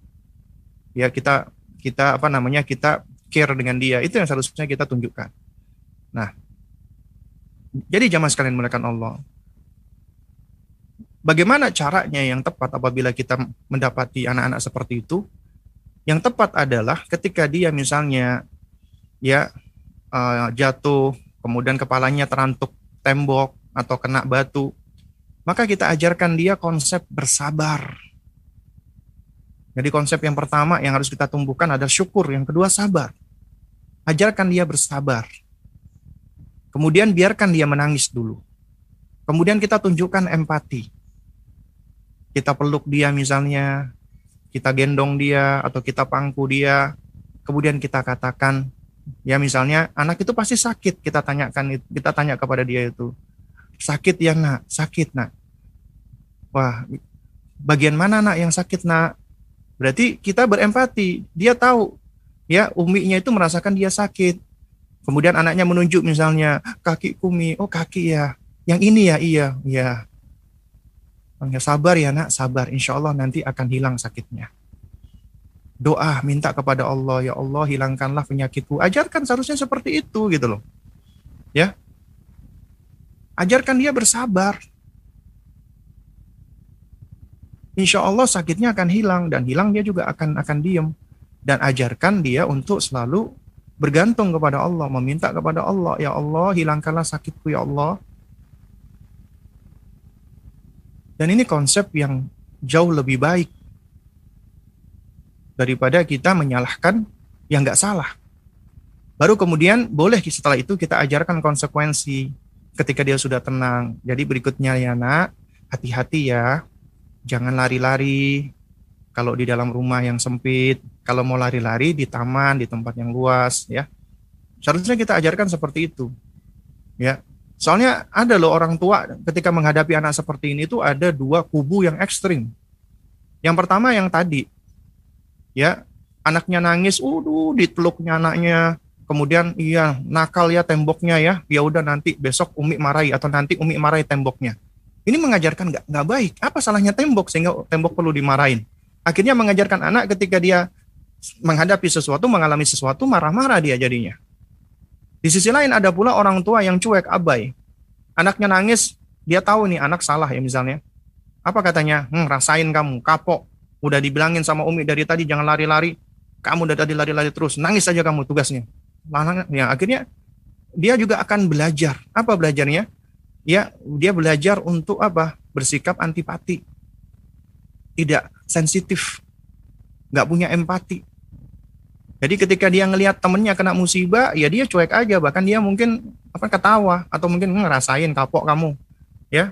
Ya kita kita apa namanya? kita care dengan dia. Itu yang seharusnya kita tunjukkan. Nah, jadi jamaah sekalian mulakan Allah. Bagaimana caranya yang tepat apabila kita mendapati anak-anak seperti itu? Yang tepat adalah ketika dia misalnya ya uh, jatuh, kemudian kepalanya terantuk tembok atau kena batu, maka kita ajarkan dia konsep bersabar. Jadi konsep yang pertama yang harus kita tumbuhkan adalah syukur, yang kedua sabar. Ajarkan dia bersabar. Kemudian biarkan dia menangis dulu. Kemudian kita tunjukkan empati. Kita peluk dia misalnya, kita gendong dia atau kita pangku dia. Kemudian kita katakan, ya misalnya anak itu pasti sakit. Kita tanyakan, kita tanya kepada dia itu, sakit ya nak, sakit nak. Wah, bagian mana nak yang sakit nak? Berarti kita berempati. Dia tahu ya uminya itu merasakan dia sakit. Kemudian anaknya menunjuk misalnya kaki kumi, oh kaki ya, yang ini ya iya, iya. Ya sabar ya nak, sabar. Insya Allah nanti akan hilang sakitnya. Doa minta kepada Allah, ya Allah hilangkanlah penyakitku. Ajarkan seharusnya seperti itu gitu loh. Ya, ajarkan dia bersabar. Insya Allah sakitnya akan hilang dan hilang dia juga akan akan diem dan ajarkan dia untuk selalu bergantung kepada Allah, meminta kepada Allah, ya Allah hilangkanlah sakitku ya Allah. Dan ini konsep yang jauh lebih baik daripada kita menyalahkan yang nggak salah. Baru kemudian boleh setelah itu kita ajarkan konsekuensi ketika dia sudah tenang. Jadi berikutnya ya nak, hati-hati ya, jangan lari-lari, kalau di dalam rumah yang sempit, kalau mau lari-lari di taman, di tempat yang luas, ya. Seharusnya kita ajarkan seperti itu. Ya. Soalnya ada loh orang tua ketika menghadapi anak seperti ini itu ada dua kubu yang ekstrim. Yang pertama yang tadi, ya anaknya nangis, udah diteluknya anaknya, kemudian iya nakal ya temboknya ya, ya udah nanti besok Umi marahi atau nanti Umi marahi temboknya. Ini mengajarkan nggak nggak baik. Apa salahnya tembok sehingga tembok perlu dimarahin? akhirnya mengajarkan anak ketika dia menghadapi sesuatu, mengalami sesuatu, marah-marah dia jadinya. Di sisi lain ada pula orang tua yang cuek, abai. Anaknya nangis, dia tahu nih anak salah ya misalnya. Apa katanya? Hmm, rasain kamu, kapok. Udah dibilangin sama Umi dari tadi jangan lari-lari. Kamu udah tadi lari-lari terus, nangis saja kamu tugasnya. Ya, akhirnya dia juga akan belajar. Apa belajarnya? Ya, dia belajar untuk apa? Bersikap antipati tidak sensitif, nggak punya empati. Jadi ketika dia ngelihat temennya kena musibah, ya dia cuek aja, bahkan dia mungkin apa ketawa atau mungkin ngerasain kapok kamu, ya.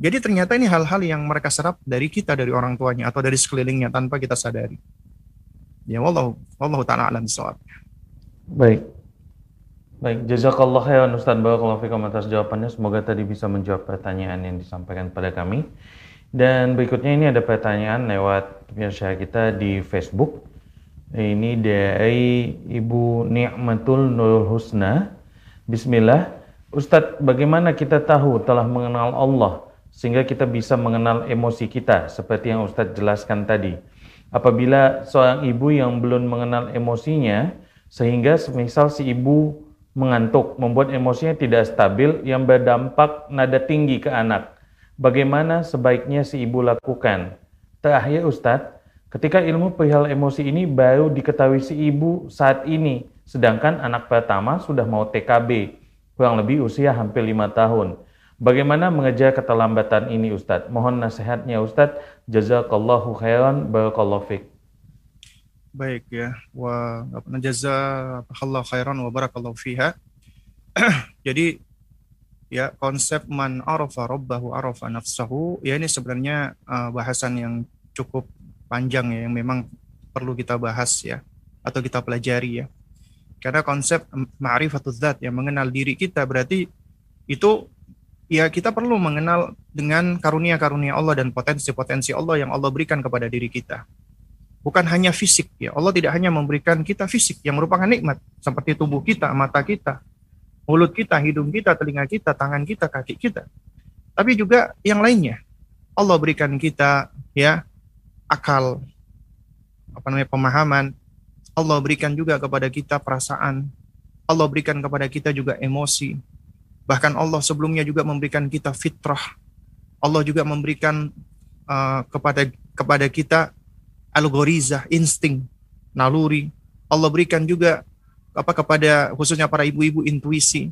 Jadi ternyata ini hal-hal yang mereka serap dari kita, dari orang tuanya atau dari sekelilingnya tanpa kita sadari. Ya Allah, Allah taala alam Baik. Baik, jazakallah khairan Ustaz Barakallahu fikum atas jawabannya. Semoga tadi bisa menjawab pertanyaan yang disampaikan pada kami. Dan berikutnya ini ada pertanyaan lewat pemirsa kita di Facebook. Ini dari Ibu Ni'matul Nurul Husna. Bismillah. Ustadz, bagaimana kita tahu telah mengenal Allah sehingga kita bisa mengenal emosi kita seperti yang Ustadz jelaskan tadi. Apabila seorang ibu yang belum mengenal emosinya sehingga semisal si ibu mengantuk, membuat emosinya tidak stabil yang berdampak nada tinggi ke anak bagaimana sebaiknya si ibu lakukan. Terakhir Ustadz, ketika ilmu perihal emosi ini baru diketahui si ibu saat ini, sedangkan anak pertama sudah mau TKB, kurang lebih usia hampir lima tahun. Bagaimana mengejar keterlambatan ini Ustadz? Mohon nasihatnya Ustadz. Jazakallahu khairan, barakallahu fiqh. Baik ya. Wa jazakallahu khairan wa barakallahu fiha. Jadi ya konsep man arafa rabbahu arafa nafsahu ya ini sebenarnya uh, bahasan yang cukup panjang ya yang memang perlu kita bahas ya atau kita pelajari ya. Karena konsep ma'rifatul zat yang mengenal diri kita berarti itu ya kita perlu mengenal dengan karunia-karunia Allah dan potensi-potensi Allah yang Allah berikan kepada diri kita. Bukan hanya fisik ya. Allah tidak hanya memberikan kita fisik yang merupakan nikmat seperti tubuh kita, mata kita, mulut kita, hidung kita, telinga kita, tangan kita, kaki kita. Tapi juga yang lainnya. Allah berikan kita ya akal apa namanya pemahaman. Allah berikan juga kepada kita perasaan. Allah berikan kepada kita juga emosi. Bahkan Allah sebelumnya juga memberikan kita fitrah. Allah juga memberikan uh, kepada kepada kita algoriza, insting, naluri. Allah berikan juga apa kepada khususnya para ibu-ibu intuisi.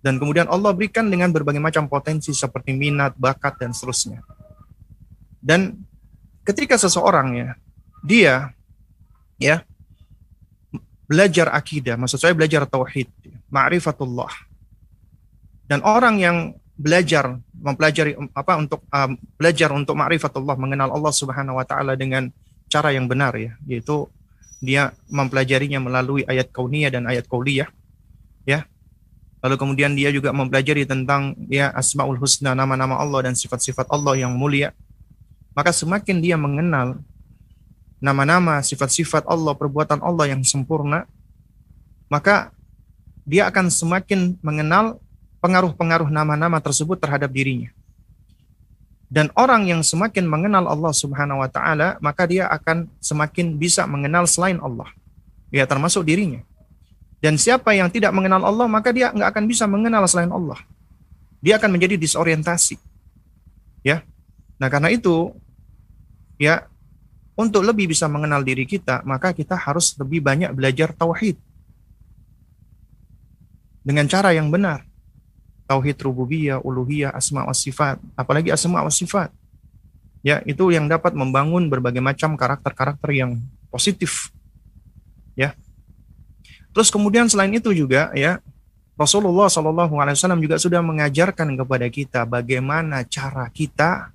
Dan kemudian Allah berikan dengan berbagai macam potensi seperti minat, bakat dan seterusnya. Dan ketika seseorang ya dia ya belajar akidah, maksud saya belajar tauhid, ma'rifatullah, dan orang yang belajar mempelajari apa untuk um, belajar untuk ma'rifatullah mengenal Allah Subhanahu wa taala dengan cara yang benar ya. Yaitu dia mempelajarinya melalui ayat kauniyah dan ayat qauliyah ya. Lalu kemudian dia juga mempelajari tentang ya asmaul husna nama-nama Allah dan sifat-sifat Allah yang mulia. Maka semakin dia mengenal nama-nama sifat-sifat Allah perbuatan Allah yang sempurna maka dia akan semakin mengenal pengaruh-pengaruh nama-nama tersebut terhadap dirinya. Dan orang yang semakin mengenal Allah Subhanahu wa taala, maka dia akan semakin bisa mengenal selain Allah. Ya termasuk dirinya. Dan siapa yang tidak mengenal Allah, maka dia nggak akan bisa mengenal selain Allah. Dia akan menjadi disorientasi. Ya. Nah, karena itu ya untuk lebih bisa mengenal diri kita, maka kita harus lebih banyak belajar tauhid. Dengan cara yang benar tauhid rububiyah, uluhiyah, asma wa sifat, apalagi asma wa sifat. Ya, itu yang dapat membangun berbagai macam karakter-karakter yang positif. Ya. Terus kemudian selain itu juga ya, Rasulullah Shallallahu alaihi wasallam juga sudah mengajarkan kepada kita bagaimana cara kita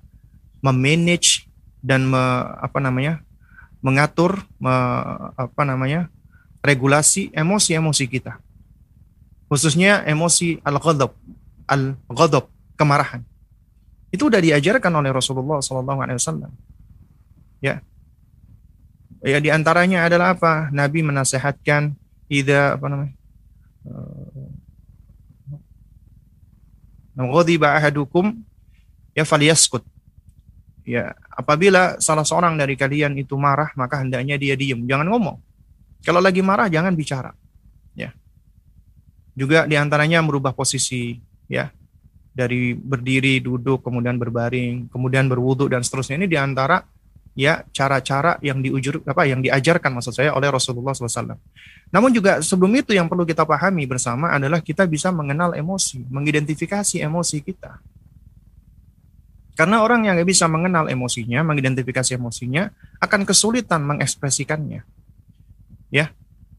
memanage dan me, apa namanya? mengatur me, apa namanya? regulasi emosi-emosi kita. Khususnya emosi al-ghadab, al-ghadab, kemarahan. Itu sudah diajarkan oleh Rasulullah Wasallam. Ya, ya di antaranya adalah apa? Nabi menasehatkan ida apa namanya? Ghadiba ahadukum ya falyaskut. Ya, apabila salah seorang dari kalian itu marah, maka hendaknya dia diam, jangan ngomong. Kalau lagi marah jangan bicara. Ya. Juga di antaranya merubah posisi ya dari berdiri, duduk, kemudian berbaring, kemudian berwudhu dan seterusnya ini di antara ya cara-cara yang diujur apa yang diajarkan maksud saya oleh Rasulullah SAW. Namun juga sebelum itu yang perlu kita pahami bersama adalah kita bisa mengenal emosi, mengidentifikasi emosi kita. Karena orang yang bisa mengenal emosinya, mengidentifikasi emosinya, akan kesulitan mengekspresikannya. Ya,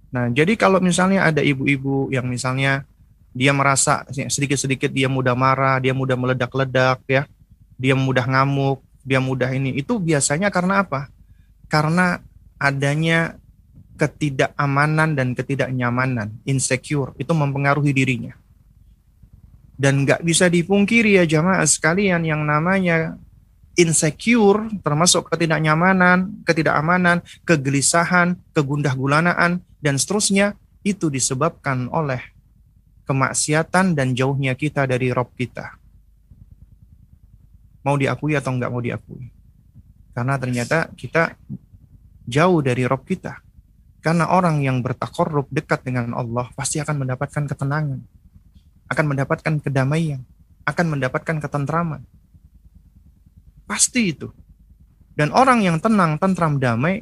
nah jadi kalau misalnya ada ibu-ibu yang misalnya dia merasa sedikit-sedikit dia mudah marah, dia mudah meledak-ledak ya, dia mudah ngamuk, dia mudah ini. Itu biasanya karena apa? Karena adanya ketidakamanan dan ketidaknyamanan, insecure, itu mempengaruhi dirinya. Dan nggak bisa dipungkiri ya jamaah sekalian yang namanya insecure, termasuk ketidaknyamanan, ketidakamanan, kegelisahan, kegundah gulanaan, dan seterusnya, itu disebabkan oleh kemaksiatan dan jauhnya kita dari Rob kita. Mau diakui atau enggak mau diakui. Karena ternyata kita jauh dari Rob kita. Karena orang yang bertakorup dekat dengan Allah pasti akan mendapatkan ketenangan. Akan mendapatkan kedamaian. Akan mendapatkan ketentraman. Pasti itu. Dan orang yang tenang, tentram, damai,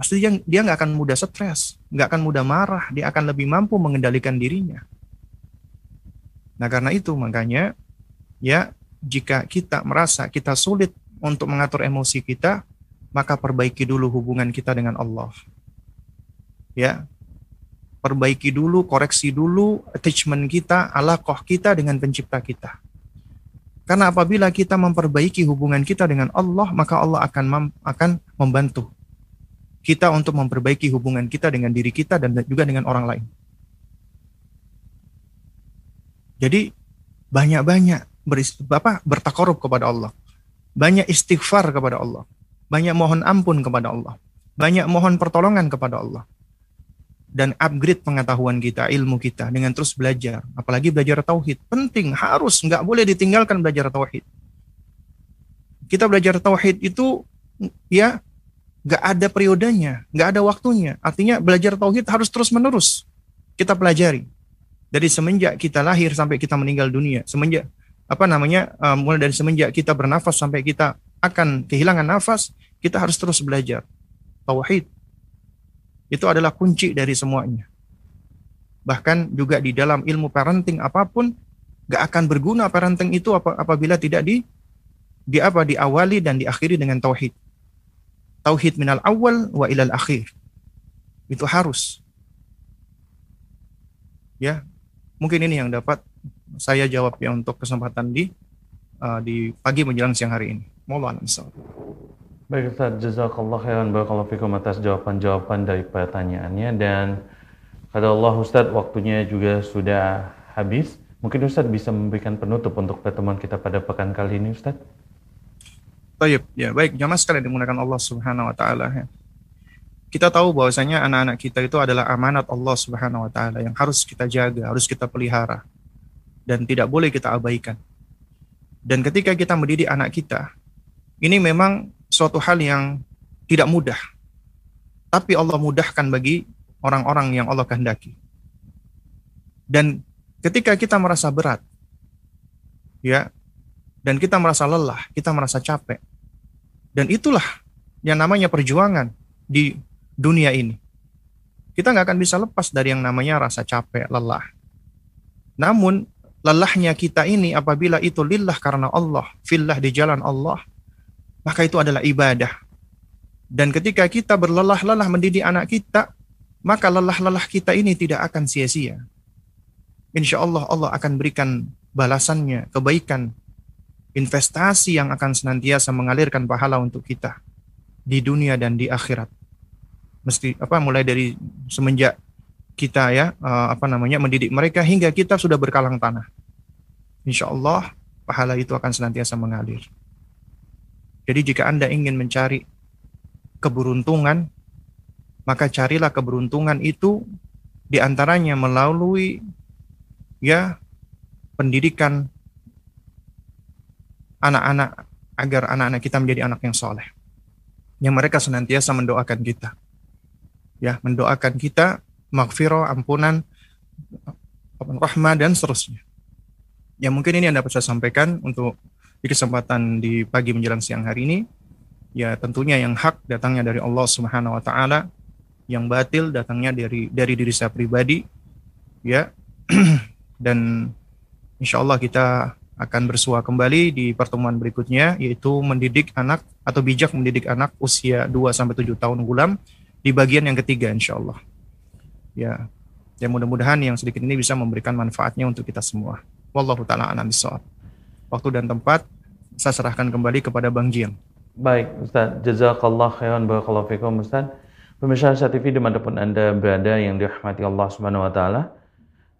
pasti dia, dia nggak akan mudah stres, nggak akan mudah marah, dia akan lebih mampu mengendalikan dirinya. Nah, karena itu makanya ya jika kita merasa kita sulit untuk mengatur emosi kita, maka perbaiki dulu hubungan kita dengan Allah. Ya. Perbaiki dulu, koreksi dulu attachment kita, alakoh kita dengan pencipta kita. Karena apabila kita memperbaiki hubungan kita dengan Allah, maka Allah akan mem akan membantu kita untuk memperbaiki hubungan kita dengan diri kita dan juga dengan orang lain. Jadi banyak-banyak Bapak bertakorup kepada Allah. Banyak istighfar kepada Allah. Banyak mohon ampun kepada Allah. Banyak mohon pertolongan kepada Allah. Dan upgrade pengetahuan kita, ilmu kita dengan terus belajar. Apalagi belajar tauhid. Penting, harus, nggak boleh ditinggalkan belajar tauhid. Kita belajar tauhid itu ya nggak ada periodenya, nggak ada waktunya. Artinya belajar tauhid harus terus menerus kita pelajari dari semenjak kita lahir sampai kita meninggal dunia, semenjak apa namanya uh, mulai dari semenjak kita bernafas sampai kita akan kehilangan nafas, kita harus terus belajar tauhid. Itu adalah kunci dari semuanya. Bahkan juga di dalam ilmu parenting apa pun gak akan berguna parenting itu apabila tidak di di apa diawali dan diakhiri dengan tauhid. Tauhid minal awal wa ilal akhir. Itu harus. Ya, Mungkin ini yang dapat saya jawab ya untuk kesempatan di uh, di pagi menjelang siang hari ini. Mohon Baik Ustaz, jazakallah khairan barakallahu fikum atas jawaban-jawaban dari pertanyaannya dan kata Allah Ustaz waktunya juga sudah habis. Mungkin Ustaz bisa memberikan penutup untuk pertemuan kita pada pekan kali ini Ustaz. Baik, ya baik. Jamaah sekalian dimulakan Allah Subhanahu wa taala ya kita tahu bahwasanya anak-anak kita itu adalah amanat Allah Subhanahu wa taala yang harus kita jaga, harus kita pelihara dan tidak boleh kita abaikan. Dan ketika kita mendidik anak kita, ini memang suatu hal yang tidak mudah. Tapi Allah mudahkan bagi orang-orang yang Allah kehendaki. Dan ketika kita merasa berat, ya, dan kita merasa lelah, kita merasa capek, dan itulah yang namanya perjuangan di dunia ini. Kita nggak akan bisa lepas dari yang namanya rasa capek, lelah. Namun, lelahnya kita ini apabila itu lillah karena Allah, fillah di jalan Allah, maka itu adalah ibadah. Dan ketika kita berlelah-lelah mendidik anak kita, maka lelah-lelah kita ini tidak akan sia-sia. Insya Allah Allah akan berikan balasannya, kebaikan, investasi yang akan senantiasa mengalirkan pahala untuk kita di dunia dan di akhirat mesti apa mulai dari semenjak kita ya uh, apa namanya mendidik mereka hingga kita sudah berkalang tanah. Insya Allah pahala itu akan senantiasa mengalir. Jadi jika Anda ingin mencari keberuntungan, maka carilah keberuntungan itu di antaranya melalui ya pendidikan anak-anak agar anak-anak kita menjadi anak yang soleh. Yang mereka senantiasa mendoakan kita ya mendoakan kita maghfirah, ampunan, rahmah dan seterusnya. Ya mungkin ini yang dapat saya sampaikan untuk di kesempatan di pagi menjelang siang hari ini. Ya tentunya yang hak datangnya dari Allah Subhanahu wa taala, yang batil datangnya dari dari diri saya pribadi. Ya. dan insya Allah kita akan bersua kembali di pertemuan berikutnya yaitu mendidik anak atau bijak mendidik anak usia 2 sampai 7 tahun gulam di bagian yang ketiga insya Allah. Ya, ya mudah-mudahan yang sedikit ini bisa memberikan manfaatnya untuk kita semua. Wallahu taala a'lam Waktu dan tempat saya serahkan kembali kepada Bang Jiang. Baik, Ustaz. Jazakallah khairan barakallahu fikum, Ustaz. Pemirsa Asia TV di mana pun Anda berada yang dirahmati Allah Subhanahu wa taala.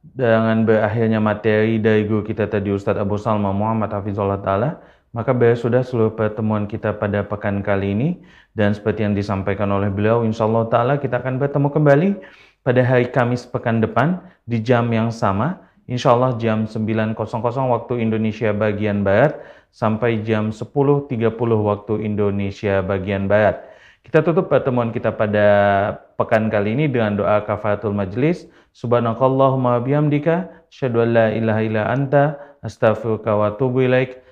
Dengan berakhirnya materi dari guru kita tadi Ustaz Abu Salma Muhammad Hafizullah taala, maka sudah seluruh pertemuan kita pada pekan kali ini dan seperti yang disampaikan oleh beliau, insya Allah Ta'ala kita akan bertemu kembali pada hari Kamis pekan depan di jam yang sama. Insya Allah jam 9.00 waktu Indonesia bagian Barat sampai jam 10.30 waktu Indonesia bagian Barat. Kita tutup pertemuan kita pada pekan kali ini dengan doa kafaratul majlis. Subhanakallahumma bihamdika, syadu la ilaha illa anta, astaghfiruka wa atubu ilaik.